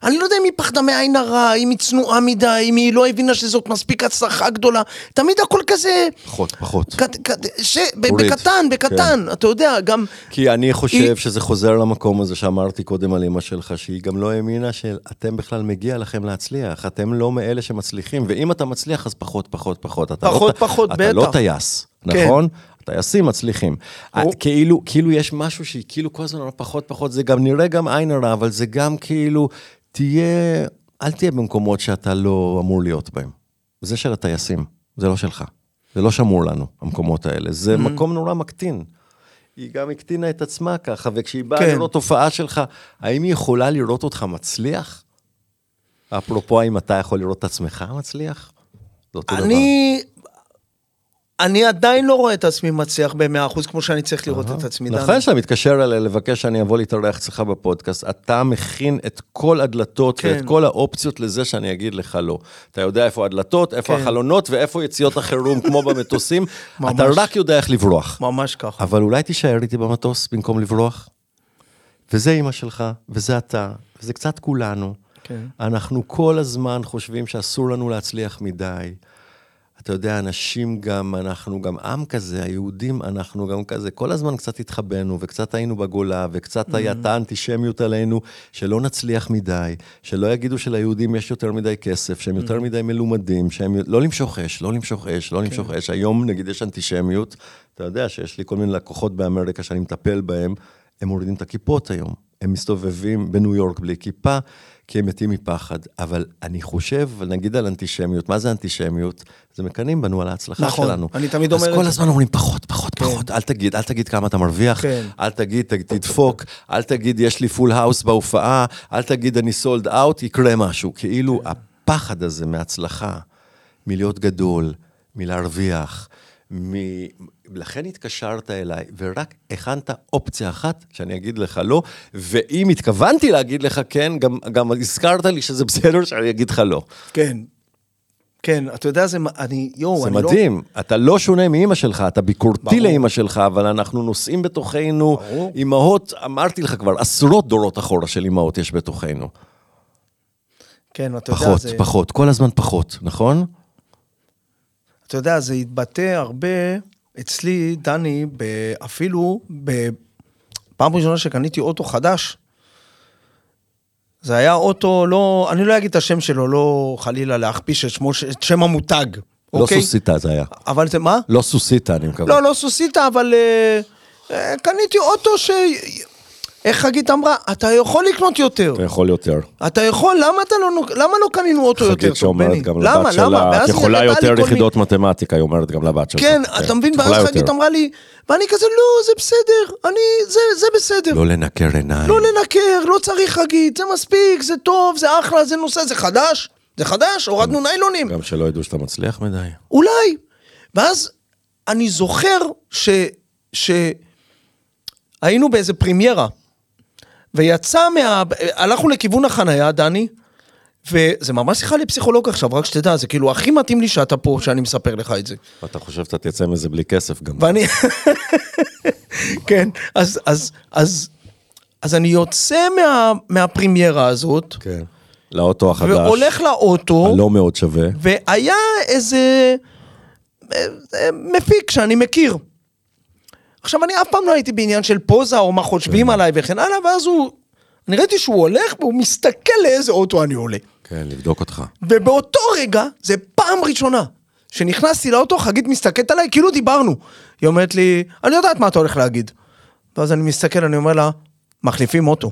אני לא יודע אם היא פחדה מעין הרע, אם היא צנועה מדי, אם היא לא הבינה שזאת מספיק הצלחה גדולה, תמיד הכל כזה, פחות, פחות. קט, קט, ש, ב, בקטן, בקטן, אתה יודע, גם, כי אני חושב היא- שזה חוזר למקום הזה שאמרתי קודם על אמא שלך, שהיא גם לא האמינה שאתם בכלל מגיע לכם להצליח, אתם לא מאלה שמצליחים, ואם אתה מצליח אז פחות, פחות, פחות. אתה פחות, לא, פחות, אתה לא בטח. טייס, כן. נכון? טייסים מצליחים. ברור. כאילו, כאילו יש משהו שהיא כאילו כל הזמן פחות, פחות, זה גם נראה גם עין הרע, אבל זה גם כאילו, תהיה, אל תהיה במקומות שאתה לא אמור להיות בהם. זה של הטייסים, זה לא שלך. זה לא שמור לנו, המקומות האלה. זה Mm-hmm. מקום נורא מקטין. היא גם הקטינה את עצמה ככה, וכשהיא באה כן. לראות תופעה שלך, האם היא יכולה לראות אותך מצליח? אפרופו, האם אתה יכול לראות את עצמך מצליח? זה אותו דבר. אני, עדיין לא רואה את עצמי מצליח ב-100% כמו שאני צריך לראות את עצמי. נכון שאתה מתקשר אליי לבקש שאני אבוא להתארח אצלך בפודקאסט, אתה מכין את כל הדלתות כן. ואת כל האופציות לזה שאני אגיד לך לא. אתה יודע איפה הדלתות, איפה כן. החלונות ואיפה יציאות החירום כמו במטוסים. אתה רק יודע איך לברוח. ממש ככה. אבל אולי תישאר איתי במטוס במקום לברוח? וזה אימא שלך, וזה אתה, וזה קצת כולנו. כן. אנחנו כל הזמן חושבים שאסור לנו להצליח מדי. אתה יודע, אנשים גם, אנחנו גם עם כזה, היהודים, אנחנו גם כזה, כל הזמן קצת התחבאנו, וקצת היינו בגולה, וקצת הייתה אנטישמיות עלינו, שלא נצליח מדי, שלא יגידו שליהודים יש יותר מדי כסף, שהם יותר מדי מלומדים, שהם... לא למשוך אש, לא למשוך אש, לא למשוך אש. היום, נגיד, יש אנטישמיות, אתה יודע שיש לי כל מיני לקוחות באמריקה שאני מטפל בהם, הם מורידים את הכיפות היום. הם מסתובבים בניו יורק בלי כיפה, כי הם מתים מפחד. אבל אני חושב, נגיד על אנטישמיות, מה זה אנטישמיות? זה מקנאים בנו על ההצלחה נכון, שלנו. אני תמיד אומר אז כל. הזמן אומרים פחות, פחות, פחות, אל תגיד, אל תגיד כמה אתה מרוויח, כן. אל תגיד, תדפוק, אל תגיד, יש לי full house בהופעה, אל תגיד, אני sold out, יקרה משהו. כאילו, הפחד הזה מהצלחה, מלהיות גדול, מלהרוויח, מ... לכן התקשרת אליי, ורק הכנת אופציה אחת, שאני אגיד לך לא, ואם התכוונתי להגיד לך כן, גם, גם הזכרת לי שזה בסדר שאני אגיד לך לא. כן. כן, אתה יודע, זה, אני, יואו, זה אני לא... מדהים, אתה לא שונה מאימא שלך, אתה ביקורתי. לאימא שלך, אבל אנחנו נושאים בתוכנו. אימהות, אמרתי לך כבר, עשרות דורות אחורה של אימהות יש בתוכנו. כן, אתה יודע, פחות, זה... פחות, כל הזמן פחות, נכון? אתה יודע, זה התבטא הרבה אצלי, דני, אפילו בפעם ראשונה שקניתי אוטו חדש. זה היה אוטו, לא, אני לא אגיד את השם שלו, לא חלילה להכפיש את, שמו, את שם המותג, לא אוקיי? סוסיתא זה היה. אבל זה מה? לא סוסיתא, אני מקווה. לא, לא סוסיתא, אבל אה, אה, קניתי אוטו ש... איך חגית אמרה? אתה יכול לקנות יותר. אתה יכול יותר. אתה יכול, למה אתה לא, למה לא קנינו אוטו יותר חגית שאומרת? גם למה, לבת למה? שלה, את יכולה יותר יחידות מתמטיקה, היא אומרת גם לבת שלך. כן, אתה מבין? ואז. חגית אמרה לי, ואני כזה, לא, זה בסדר, אני, זה, זה בסדר. לא לנקר עיניים. לא לנקר, לא צריך חגית, זה מספיק, זה טוב, זה אחלה, זה נושא, זה חדש, זה חדש, הורדנו ניילונים. גם שלא ידעו שאתה מצליח מדי. אולי. ואז אני זוכר ש... ש... היינו באיזה פרימיירה, ויצא מה... הלכנו לכיוון החנייה, דני, וזה ממש שיחה לפסיכולוג עכשיו, רק שתדע, זה כאילו הכי מתאים לי שאתה פה, שאני מספר לך את זה. ואתה חושב שאתה תצא מזה בלי כסף גם. ואני... כן, אז, אז, אז, אז אני יוצא מה, מהפרימיירה הזאת, כן. לאוטו החדש. והולך לאוטו, הלא מאוד שווה. והיה איזה אה, אה, מפיק שאני מכיר. עכשיו, אני אף פעם לא הייתי בעניין של פוזה או מה חושבים עליי וכן הלאה, ואז הוא, אני ראיתי שהוא הולך והוא מסתכל לאיזה אוטו אני עולה. כן, לבדוק אותך. ובאותו רגע, זה פעם ראשונה, שנכנסתי לאוטו, חגית מסתכלת עליי, כאילו דיברנו. היא אומרת לי, אני יודעת מה אתה הולך להגיד. ואז אני מסתכל, אני אומר לה, מחליפים אוטו.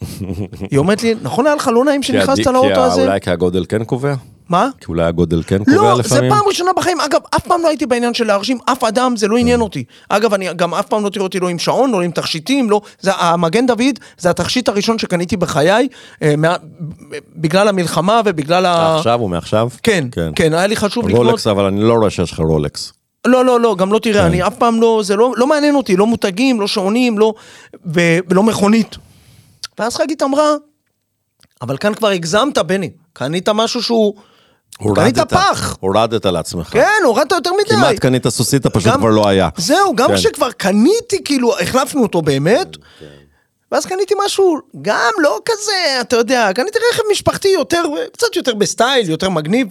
היא אומרת לי, נכון היה לך לא נעים שנכנסת לאוטו הזה? אולי כי הגודל כן קובע? מה? כי אולי הגודל כן קובע לא, זה לפעמים? פעם ראשונה בחיים. אגב, אף פעם לא הייתי בעניין של להרשים אף אדם, זה לא כן. עניין אותי. אגב, אני גם אף פעם לא תראה אותי לא עם שעון, לא עם תכשיטים, לא... זה המגן דוד, זה התכשיט הראשון שקניתי בחיי, אה, מה- בגלל המלחמה ובגלל ה... עכשיו או מעכשיו? כן, כן, היה לי חשוב לקנות... רולקס, אבל אני לא רואה שיש לך רולקס. לא, לא, לא, גם לא תראה, כן. אני אף פעם לא, זה לא, לא מעניין אותי, לא מותגים, לא שעונים, לא, ו- ולא מכונית. ואז חגית אמרה, אבל כאן כבר הגזמת, בני, קנית משהו שהוא... קנית הורדת- פח. הורדת לעצמך. כן, הורדת יותר מדי. כמעט קנית סוסית, פשוט גם- כבר לא היה. זהו, גם כן. כשכבר קניתי, כאילו, החלפנו אותו באמת, ואז קניתי משהו גם לא כזה, אתה יודע, קניתי רכב משפחתי יותר, קצת יותר בסטייל, יותר מגניב.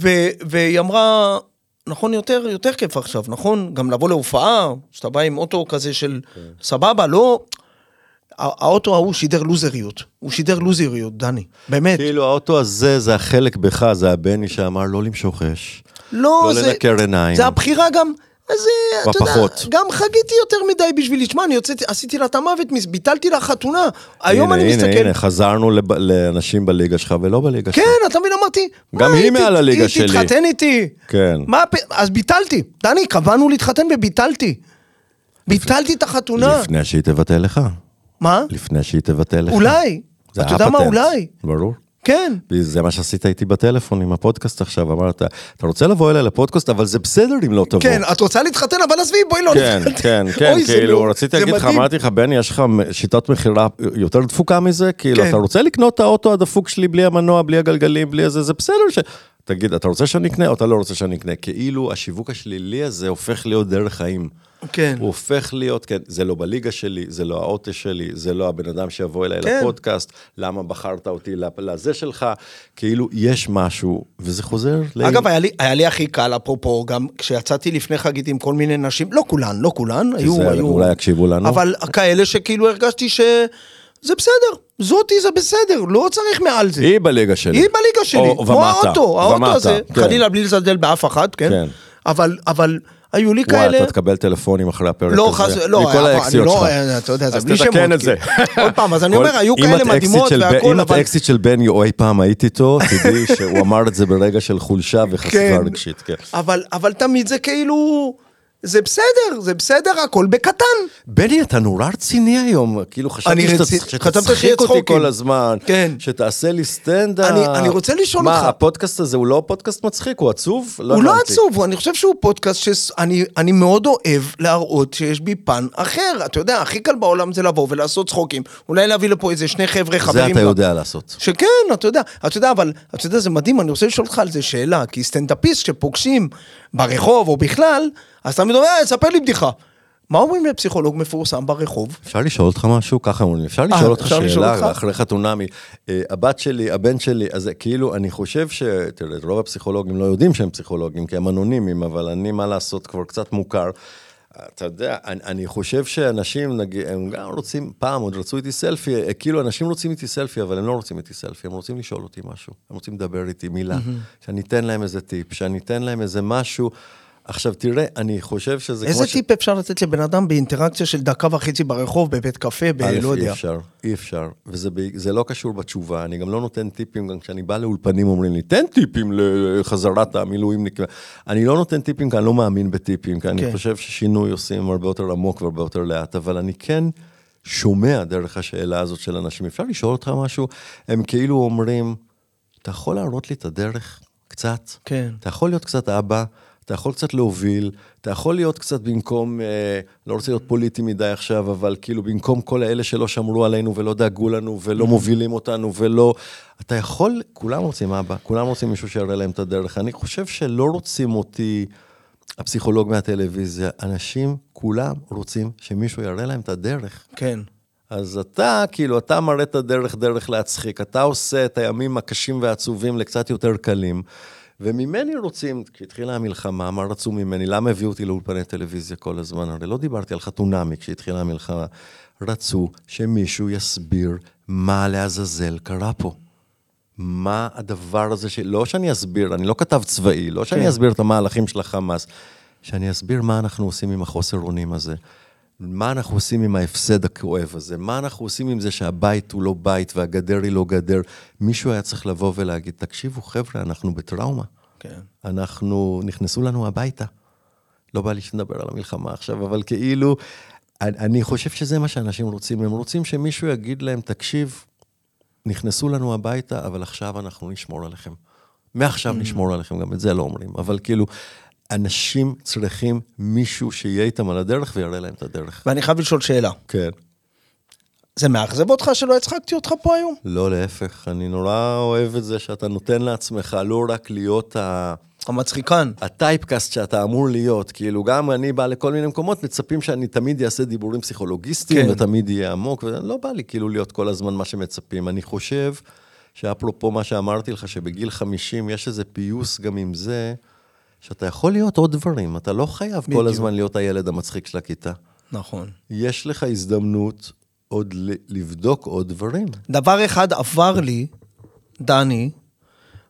ו- והיא אמרה, נכון, יותר, יותר כיף עכשיו, נכון? גם לבוא להופעה, שאתה בא עם אוטו כזה של סבבה, לא... הא- האוטו ההוא שידר לוזריות, הוא שידר לוזריות, דני, באמת. כאילו האוטו הזה, זה החלק בך, זה הבני שאמר לא למשוך אש. לא, לא זה... לנקר עיניים. זה הבחירה גם... אז אה, אתה יודע. גם חגיתי יותר מדי בשבילי, שמע, אני יוצאתי, עשיתי לה את המוות, ביטלתי לה חתונה. היום הנה, אני הנה, מסתכל... הנה, חזרנו לב- לאנשים בליגה שלך ולא בליגה שלך. כן, אתה מבין, אמרתי... גם היא מעל הליגה שלי. היא תתחתן איתי. כן. מה, אז ביטלתי. דני, קבענו להתחתן וביטלתי. ביטלתי את החתונה. לפני שהיא תבטל לך. מה? לפני שהיא תבטל לך. אולי. זה אתה יודע מה. אולי. ברור. כן. זה מה שעשית איתי בטלפון עם הפודקאסט עכשיו, אמרת, אתה רוצה לבוא אליי לפודקאסט, אבל זה בסדר אם לא תבוא. כן, את רוצה להתחתן, אבל עזבי, בואי לא כן, נתחתן. כן, כן, אוי, זה כאילו, לא- רציתי להגיד לך. אמרתי לך, בני, יש לך שיטת מכירה יותר דפוקה מזה? כאילו, כן. אתה רוצה לקנות את האוטו הדפוק שלי בלי המנוע, בלי הגלגלים, בלי איזה, זה בסדר ש... תגיד, אתה רוצה שאני אקנה או אתה לא רוצה שאני אקנה? כאילו, השיווק השלילי הזה הופך להיות דרך חיים. כן. הוא הופך להיות, כן, זה לא בליגה שלי, זה לא האוטו שלי, זה לא הבן אדם שיבוא אליי כן. לפודקאסט, למה בחרת אותי לזה שלך, כאילו, יש משהו, וזה חוזר ל... אגב, היה לי, היה לי הכי קל, אפרופו, גם כשיצאתי לפני חגית עם כל מיני נשים, לא כולן, לא כולן, היו, זה, היו... אולי יקשיבו לנו. אבל כאלה שכאילו הרגשתי שזה בסדר, זאתי זה בסדר, לא צריך מעל זה. היא בליגה שלי. היא בליגה שלי, או- כמו ומטה, האוטו, האוטו ומטה, הזה, כן. חלילה בלי לזלזל באף אחד, כן? כן. אבל, אבל היו לי וואי, כאלה... אתה תקבל טלפונים אחרי הפרק לא, הזה. חס... לא, מכל אבל האקסיות לא, שלך. אתה יודע, זה אז בלי שמות. תתקן את זה. עוד פעם, אז אני אומר, היו כאלה מדהימות בן- והכל, אם את אבל... אקסיט של בני, או אי פעם היית איתו, תדעי שהוא אמר את זה ברגע של חולשה וחשיפה כן. רגשית. כן. אבל, אבל תמיד זה כאילו... זה בסדר, זה בסדר, הכל בקטן. בני, אתה נורא רציני היום, כאילו חשבתי שתצחיק אותי. כל הזמן, כן. שתעשה לי סטנדאפ. אני- אני רוצה לשאול מה, אותך. הפודקאסט הזה הוא לא פודקאסט מצחיק, הוא עצוב? הוא לא. עצוב, אני חושב שהוא פודקאסט שאני אני מאוד אוהב להראות שיש בי פן אחר. אתה יודע, הכי קל בעולם זה לבוא ולעשות צחוקים. אולי להביא לפה איזה שני חבר'ה זה חברים. אתה יודע לעשות. שכן, אתה יודע, אתה יודע, אבל, אתה יודע, זה מדהים, אני רוצה לשאול אותך על זה שאלה, כי סטנדאפיסט שפוגשים ברחוב או בכלל, אז תמיד אומר, "אה, ספר לי בדיחה. מה אומרים לפסיכולוג מפורסם ברחוב? אפשר לשאול אותך משהו? ככה אומרים אפשר אה, לשאול אותך אפשר לשאול אותך? שאלה אחרי חתונמי. אה, הבת שלי, הבן שלי, אז כאילו, אני חושב ש... תראה, רוב הפסיכולוגים לא יודעים שהם פסיכולוגים, כי הם אנונימיים, אבל אני, מה לעשות, כבר קצת מוכר. אתה יודע, אני, אני חושב שאנשים, נגיד, הם גם רוצים, פעם עוד רצו איתי סלפי, כאילו אנשים רוצים איתי סלפי, אבל הם לא רוצים איתי סלפי, הם רוצים לשאול אותי משהו, הם רוצים לדבר איתי מילה, שאני אתן להם איזה טיפ, שאני אתן להם איזה משהו. עכשיו תראה, אני חושב שזה איזה כמו ש- טיפ אפשר לתת לבן אדם באינטראקציה של דקה וחצי ברחוב, בבית קפה, ב... לא יודע. אי אפשר, אי אפשר, וזה לא קשור בתשובה, אני גם לא נותן טיפים, גם כשאני בא לאולפנים אומרים לי, תן טיפים לחזרת המילואימניק, אני לא נותן טיפים כי אני לא מאמין בטיפים, כי אני כן. חושב ששינוי עושים הרבה יותר עמוק והרבה יותר לאט, אבל אני כן שומע דרך השאלה הזאת של אנשים, אפשר לשאול אותך משהו? הם כאילו אומרים, אתה יכול להראות לי את הדרך קצת? כן. אתה יכול להיות קצת אבא, אתה יכול קצת להוביל, אתה יכול להיות קצת במקום, אה, לא רוצה להיות פוליטי מדי עכשיו, אבל כאילו במקום כל האלה שלא שמרו עלינו ולא דאגו לנו ולא מובילים אותנו ולא... אתה יכול, כולם רוצים אבא, כולם רוצים מישהו שיראה להם את הדרך. אני חושב שלא רוצים אותי, הפסיכולוג מהטלוויזיה, אנשים, כולם רוצים שמישהו יראה להם את הדרך. כן. אז אתה, כאילו, אתה מראה את הדרך דרך להצחיק, אתה עושה את הימים הקשים והעצובים לקצת יותר קלים. וממני רוצים, כשהתחילה המלחמה, מה רצו ממני? למה הביאו אותי לאולפני טלוויזיה כל הזמן? הרי לא דיברתי על חתונמי כשהתחילה המלחמה. רצו שמישהו יסביר מה לעזאזל קרה פה. מה הדבר הזה, ש... לא שאני אסביר, אני לא כתב צבאי, לא שאני כן. אסביר את המהלכים של החמאס, שאני אסביר מה אנחנו עושים עם החוסר אונים הזה. מה אנחנו עושים עם ההפסד הכואב הזה? מה אנחנו עושים עם זה שהבית הוא לא בית והגדר היא לא גדר? מישהו היה צריך לבוא ולהגיד, תקשיבו, חבר'ה, אנחנו בטראומה. כן. אנחנו, נכנסו לנו הביתה. לא בא לי שנדבר על המלחמה עכשיו, אבל כאילו, אני, אני חושב שזה מה שאנשים רוצים. הם רוצים שמישהו יגיד להם, תקשיב, נכנסו לנו הביתה, אבל עכשיו אנחנו נשמור עליכם. מעכשיו נשמור עליכם, גם את זה לא אומרים. אבל כאילו, אנשים צריכים מישהו שיהיה איתם על הדרך ויראה להם את הדרך. ואני חייב לשאול שאלה. כן. זה מאכזב אותך שלא הצחקתי אותך פה היום? לא, להפך, אני נורא אוהב את זה שאתה נותן לעצמך לא רק להיות ה... המצחיקן. הטייפקאסט שאתה אמור להיות, כאילו גם אני בא לכל מיני מקומות, מצפים שאני תמיד אעשה דיבורים פסיכולוגיסטיים, כן. ותמיד יהיה עמוק, ולא בא לי כאילו להיות כל הזמן מה שמצפים. אני חושב שאפרופו מה שאמרתי לך, שבגיל 50 יש איזה פיוס גם עם זה, שאתה יכול להיות עוד דברים, אתה לא חייב בדיוק. כל הזמן להיות הילד המצחיק של הכיתה. נכון. יש לך הזדמנות עוד ל- לבדוק עוד דברים. דבר אחד עבר לי, דני,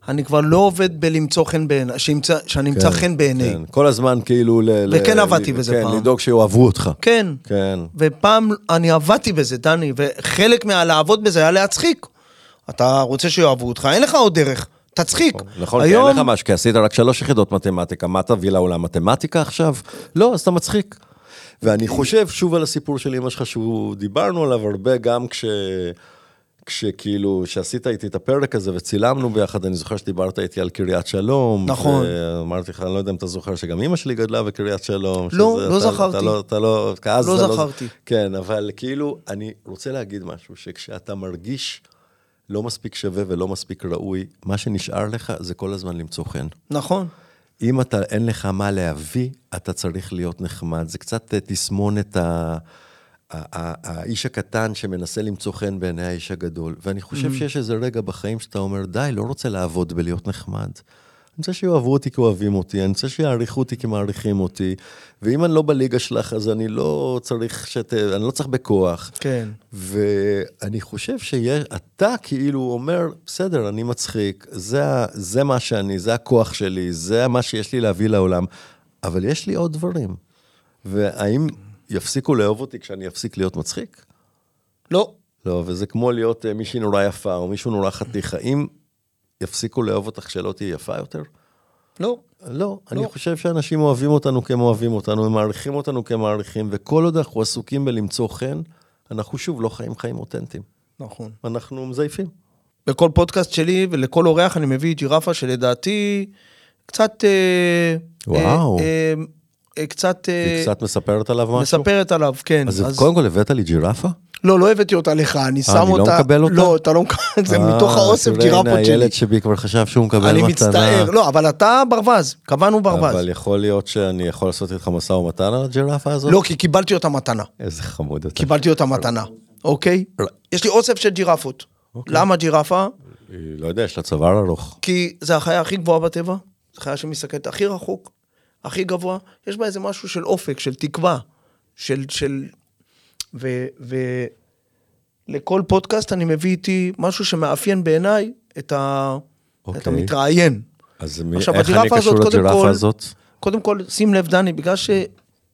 אני כבר לא עובד בלמצוא חן בעיניי, שימצא- שאני אמצא חן בעיני. כן, כל הזמן כאילו... ל- ל- וכן עבדתי ל- בזה כן, פעם. לדאוג שיאהבו אותך. כן. כן. ופעם אני עבדתי בזה, דני, וחלק מהלעבוד בזה היה להצחיק. אתה רוצה שיאהבו אותך, אין לך עוד דרך, תצחיק. נכון, כי היום, אין לך משהו, כי עשית רק שלוש יחידות מתמטיקה, מה תביא לעולם מתמטיקה עכשיו? לא, אז אתה מצחיק. ואני חושב שוב על הסיפור של אמא שלך, שהוא דיברנו עליו הרבה גם כש... כשכאילו, שעשית איתי את הפרק הזה וצילמנו ביחד, אני זוכר שדיברת איתי על קריית שלום. נכון. ואמרתי לך, אני לא יודע אם אתה זוכר שגם אמא שלי גדלה בקריית שלום. לא, שזה- לא אתה- זכרתי. אתה לא, אתה לא, אז לא אתה זכרתי. כן, אבל כאילו, אני רוצה להגיד משהו, שכשאתה מרגיש לא מספיק שווה ולא מספיק ראוי, מה שנשאר לך זה כל הזמן למצוא חן. נכון. אם אתה, אין לך מה להביא, אתה צריך להיות נחמד. זה קצת אה, תסמונת ה... ה- האיש הקטן שמנסה למצוא חן בעיני האיש הגדול. ואני חושב שיש איזה רגע בחיים שאתה אומר, די, לא רוצה לעבוד בלהיות נחמד. אני רוצה שיאהבו אותי כי אוהבים אותי, אני רוצה שיעריכו אותי כי מעריכים אותי, ואם אני לא בליגה שלך, אז אני לא צריך שת... אני לא צריך בכוח. כן. ואני חושב שאתה כאילו אומר, בסדר, אני מצחיק, זה, זה מה שאני, זה הכוח שלי, זה מה שיש לי להביא לעולם, אבל יש לי עוד דברים. והאם יפסיקו לאהוב אותי כשאני אפסיק להיות מצחיק? לא. לא, וזה כמו להיות אה, מישהי נורא יפה או מישהו נורא חתיך. האם יפסיקו לאהוב אותך כשלא תהיה יפה יותר? לא. לא, אני לא. חושב שאנשים אוהבים אותנו כי הם אוהבים אותנו, הם מעריכים אותנו כי הם מעריכים, וכל עוד אנחנו עסוקים בלמצוא חן, אנחנו שוב לא חיים חיים אותנטיים. נכון. אנחנו מזייפים. בכל פודקאסט שלי ולכל אורח אני מביא ג'ירפה שלדעתי קצת... אה, וואו. אה, אה, אה, קצת... היא קצת מספרת עליו משהו? מספרת עליו, כן. אז קודם כל הבאת לי ג'ירפה? לא, לא הבאתי אותה לך, אני שם אני לא אותה... מקבל אותה? לא, אתה לא מקבל, זה מתוך אה, האוסף תראה, ג'ירפות שלי. הילד שבי כבר חשב שהוא מקבל מתנה. אני מצטער, לא, אבל אתה ברווז, קבענו ברווז. אבל יכול להיות שאני יכול לעשות איתך משא ומתן על הג'ירפה הזאת? לא, כי קיבלתי אותה מתנה. איזה חמוד אתה. קיבלתי אותה מתנה, אוקיי? יש לי אוסף של ג'ירפות. אוקיי. למה ג'ירפה? לא יודע, יש לה צוואר ארוך. כי זה החיה הכי גבוהה בטבע, זו חיה שמסתכלת הכי רחוק, הכי גבוה, יש בה איזה משהו של אופק, של תקווה, של... של... ו... ו... לכל פודקאסט אני מביא איתי משהו שמאפיין בעיניי את, ה... את אוקיי. המתראיין. אז מי, עכשיו, איך אני קשור קודם לג'ירפה כל- הזאת? קודם כל, שים לב, דני, בגלל שהיא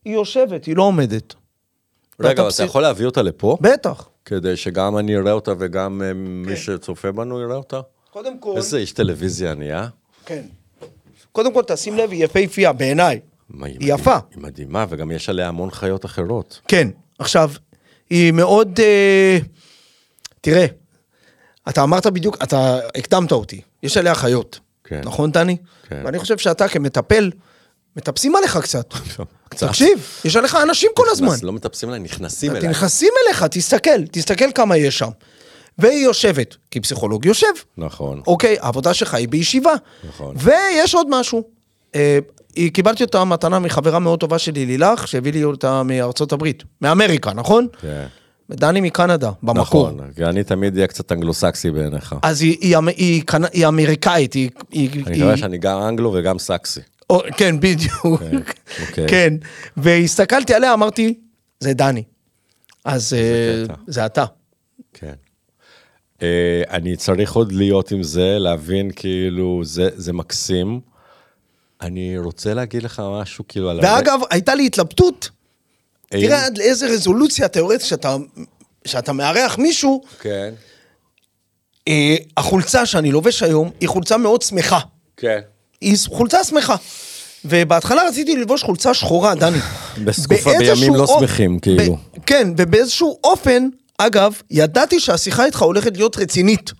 יושבת, היא לא עומדת. רגע, אבל אתה יכול להביא אותה לפה? בטח. כדי שגם אני אראה אותה וגם אה, כן. מי שצופה בנו יראה אותה? קודם כל... איזה איש טלוויזיה אני, אה? כן. קודם כל, תשים לב, היא יפהפייה בעיניי. היא יפה. היא מדהימה, וגם יש עליה המון חיות אחרות. כן. עכשיו, היא מאוד... אה, תראה, אתה אמרת בדיוק, אתה הקדמת אותי. יש עליה חיות. כן. נכון, דני? כן. ואני חושב שאתה כמטפל, מטפסים עליך קצת. קצת. תקשיב, יש עליך אנשים כל הזמן. לא מטפסים אליי, נכנסים אליי. נכנסים אליך, תסתכל, תסתכל כמה יש שם. והיא יושבת, כי פסיכולוג יושב. נכון. אוקיי, העבודה שלך היא בישיבה. נכון. ויש עוד משהו. אה, היא- קיבלתי אותה מתנה מחברה מאוד טובה שלי, לילך, שהביא לי אותה מארצות הברית. מאמריקה, נכון? כן. ודני מקנדה, במקור. נכון, כי אני תמיד אהיה קצת אנגלוסקסי בעיניך. אז היא, היא, היא, קנ- היא אמריקאית, היא... היא, אני היא רואה שאני גם אנגלו וגם סקסי. או, כן, בדיוק. אוקיי. כן. והסתכלתי עליה, אמרתי, זה דני. אז אה. זה אתה. כן. אה, אני צריך עוד להיות עם זה, להבין כאילו, זה, זה מקסים. אני רוצה להגיד לך משהו כאילו על... ואגב, הייתה לי התלבטות, האם- תראה עד לאיזה רזולוציה אתה יורד כשאתה, כשאתה מארח מישהו, כן, אה, החולצה שאני לובש היום היא חולצה מאוד שמחה. כן. היא חולצה שמחה. ובהתחלה רציתי ללבוש חולצה שחורה, דני. בסקופה בימים לא שמחים, כאילו. כן, ובאיזשהו אופן, אגב, ידעתי שהשיחה איתך הולכת להיות רצינית.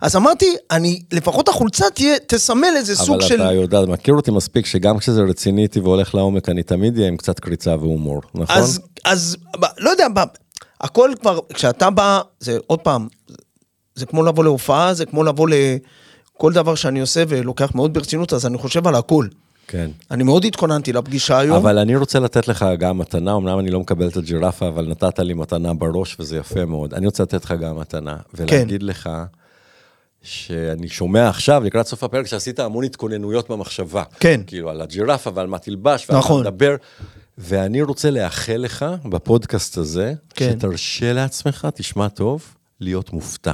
אז אמרתי, אני, לפחות החולצה תהיה, תסמל איזה סוג אבל של... אתה יודע, מכיר אותי מספיק שגם כשזה רציני איתי והולך לעומק, אני תמיד אהיה עם קצת קריצה והומור, נכון? אז, אז, לא יודע, הכל כבר, כשאתה בא, זה עוד פעם, זה- זה כמו לבוא להופעה, זה כמו לבוא לכל דבר שאני עושה ולוקח מאוד ברצינות, אז אני חושב על הכל. כן. אני מאוד התכוננתי לפגישה היום. אבל אני רוצה לתת לך גם מתנה, אמנם אני לא מקבל את הג'ירפה, אבל נתת לי מתנה בראש וזה יפה מאוד. אני רוצה לתת לך גם מתנה, ולהגיד לך שאני שומע עכשיו, לקראת סוף הפרק, שעשית המון התכוננויות במחשבה. כן. כאילו, על הג'ירפה ועל מה תלבש, ועל נכון. מה תדבר. ואני רוצה לאחל לך, בפודקאסט הזה, כן. שתרשה לעצמך, תשמע טוב, להיות מופתע.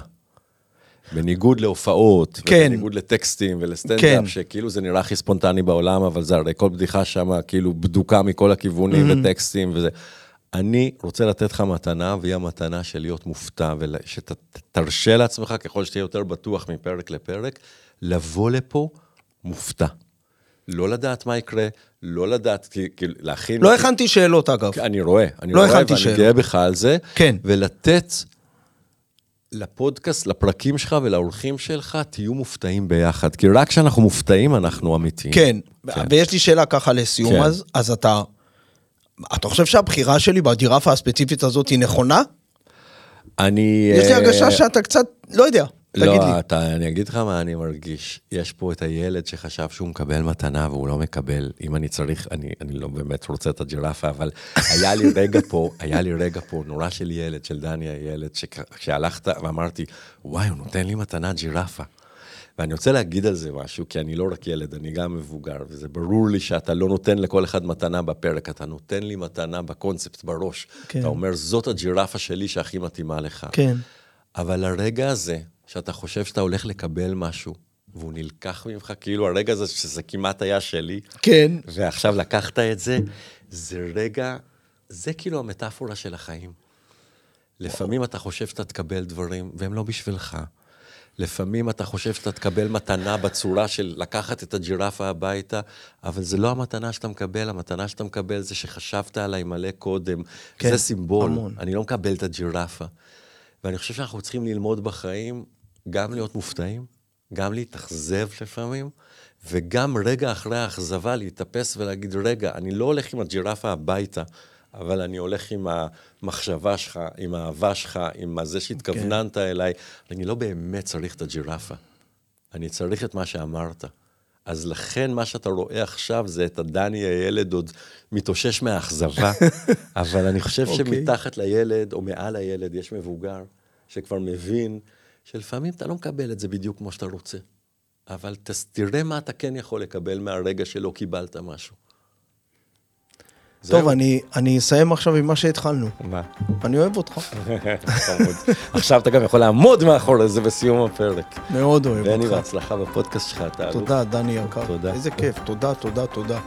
בניגוד להופעות, כן. ובניגוד לטקסטים ולסטנדאפ, כן. שכאילו זה נראה הכי ספונטני בעולם, אבל זה הרי כל בדיחה שם כאילו בדוקה מכל הכיוונים Mm-hmm. וטקסטים וזה. אני רוצה לתת לך מתנה, והיא המתנה של להיות מופתע, ושתרשה לעצמך, ככל שתהיה יותר בטוח מפרק לפרק, לבוא לפה מופתע. לא לדעת מה יקרה, לא לדעת, כאילו, להכין... לא הכנתי שאלות, אגב. אני רואה, אני לא רואה, ואני שאלות. גאה בך על זה. כן. ולתת לפודקאסט, לפרקים שלך ולאורחים שלך, תהיו מופתעים ביחד. כי רק כשאנחנו מופתעים, אנחנו אמיתיים. כן, כן. ויש לי שאלה ככה לסיום כן. אז, אז אתה... אתה חושב שהבחירה שלי בג'ירפה הספציפית הזאת היא נכונה? אני... יש לי אה, הרגשה שאתה קצת, לא יודע. לא, אתה, אני אגיד לך מה אני מרגיש. יש פה את הילד שחשב שהוא מקבל מתנה והוא לא מקבל. אם אני צריך, אני, אני לא באמת רוצה את הג'ירפה, אבל היה לי רגע פה, היה לי רגע פה, נורא של ילד, של דני הילד, שהלכת ואמרתי, וואי, הוא נותן לי מתנה ג'ירפה. ואני רוצה להגיד על זה משהו, כי אני לא רק ילד, אני גם מבוגר, וזה ברור לי שאתה לא נותן לכל אחד מתנה בפרק, אתה נותן לי מתנה בקונספט, בראש. כן. אתה אומר, זאת הג'ירפה שלי שהכי מתאימה לך. כן. אבל הרגע הזה, שאתה חושב שאתה הולך לקבל משהו, והוא נלקח ממך, כאילו הרגע הזה שזה כמעט היה שלי, כן. ועכשיו לקחת את זה, זה רגע, זה כאילו המטאפורה של החיים. לפעמים אתה חושב שאתה תקבל דברים, והם לא בשבילך. לפעמים אתה חושב שאתה תקבל מתנה בצורה של לקחת את הג'ירפה הביתה, אבל זה לא המתנה שאתה מקבל, המתנה שאתה מקבל זה שחשבת עליי מלא קודם. כן, זה סימבול, המון. אני לא מקבל את הג'ירפה. ואני חושב שאנחנו צריכים ללמוד בחיים גם להיות מופתעים, גם להתאכזב לפעמים, וגם רגע אחרי האכזבה להתאפס ולהגיד, רגע, אני לא הולך עם הג'ירפה הביתה, אבל אני הולך עם המחשבה שלך, עם האהבה שלך, עם זה שהתכווננת כן. אליי. אני לא באמת צריך את הג'ירפה, אני צריך את מה שאמרת. אז לכן מה שאתה רואה עכשיו זה את הדני הילד עוד מתאושש מהאכזבה, אבל אני חושב אוקיי. שמתחת לילד או מעל הילד יש מבוגר שכבר מבין שלפעמים אתה לא מקבל את זה בדיוק כמו שאתה רוצה, אבל תראה מה אתה כן יכול לקבל מהרגע שלא קיבלת משהו. טוב. אני, אני אסיים עכשיו עם מה שהתחלנו. מה? אני אוהב אותך. עכשיו אתה גם יכול לעמוד מאחורי זה בסיום הפרק. מאוד אוהב אותך. בהצלחה בפודקאסט שלך, אתה אלוף. תודה, דני יקר. תודה. איזה כיף. תודה, תודה, תודה.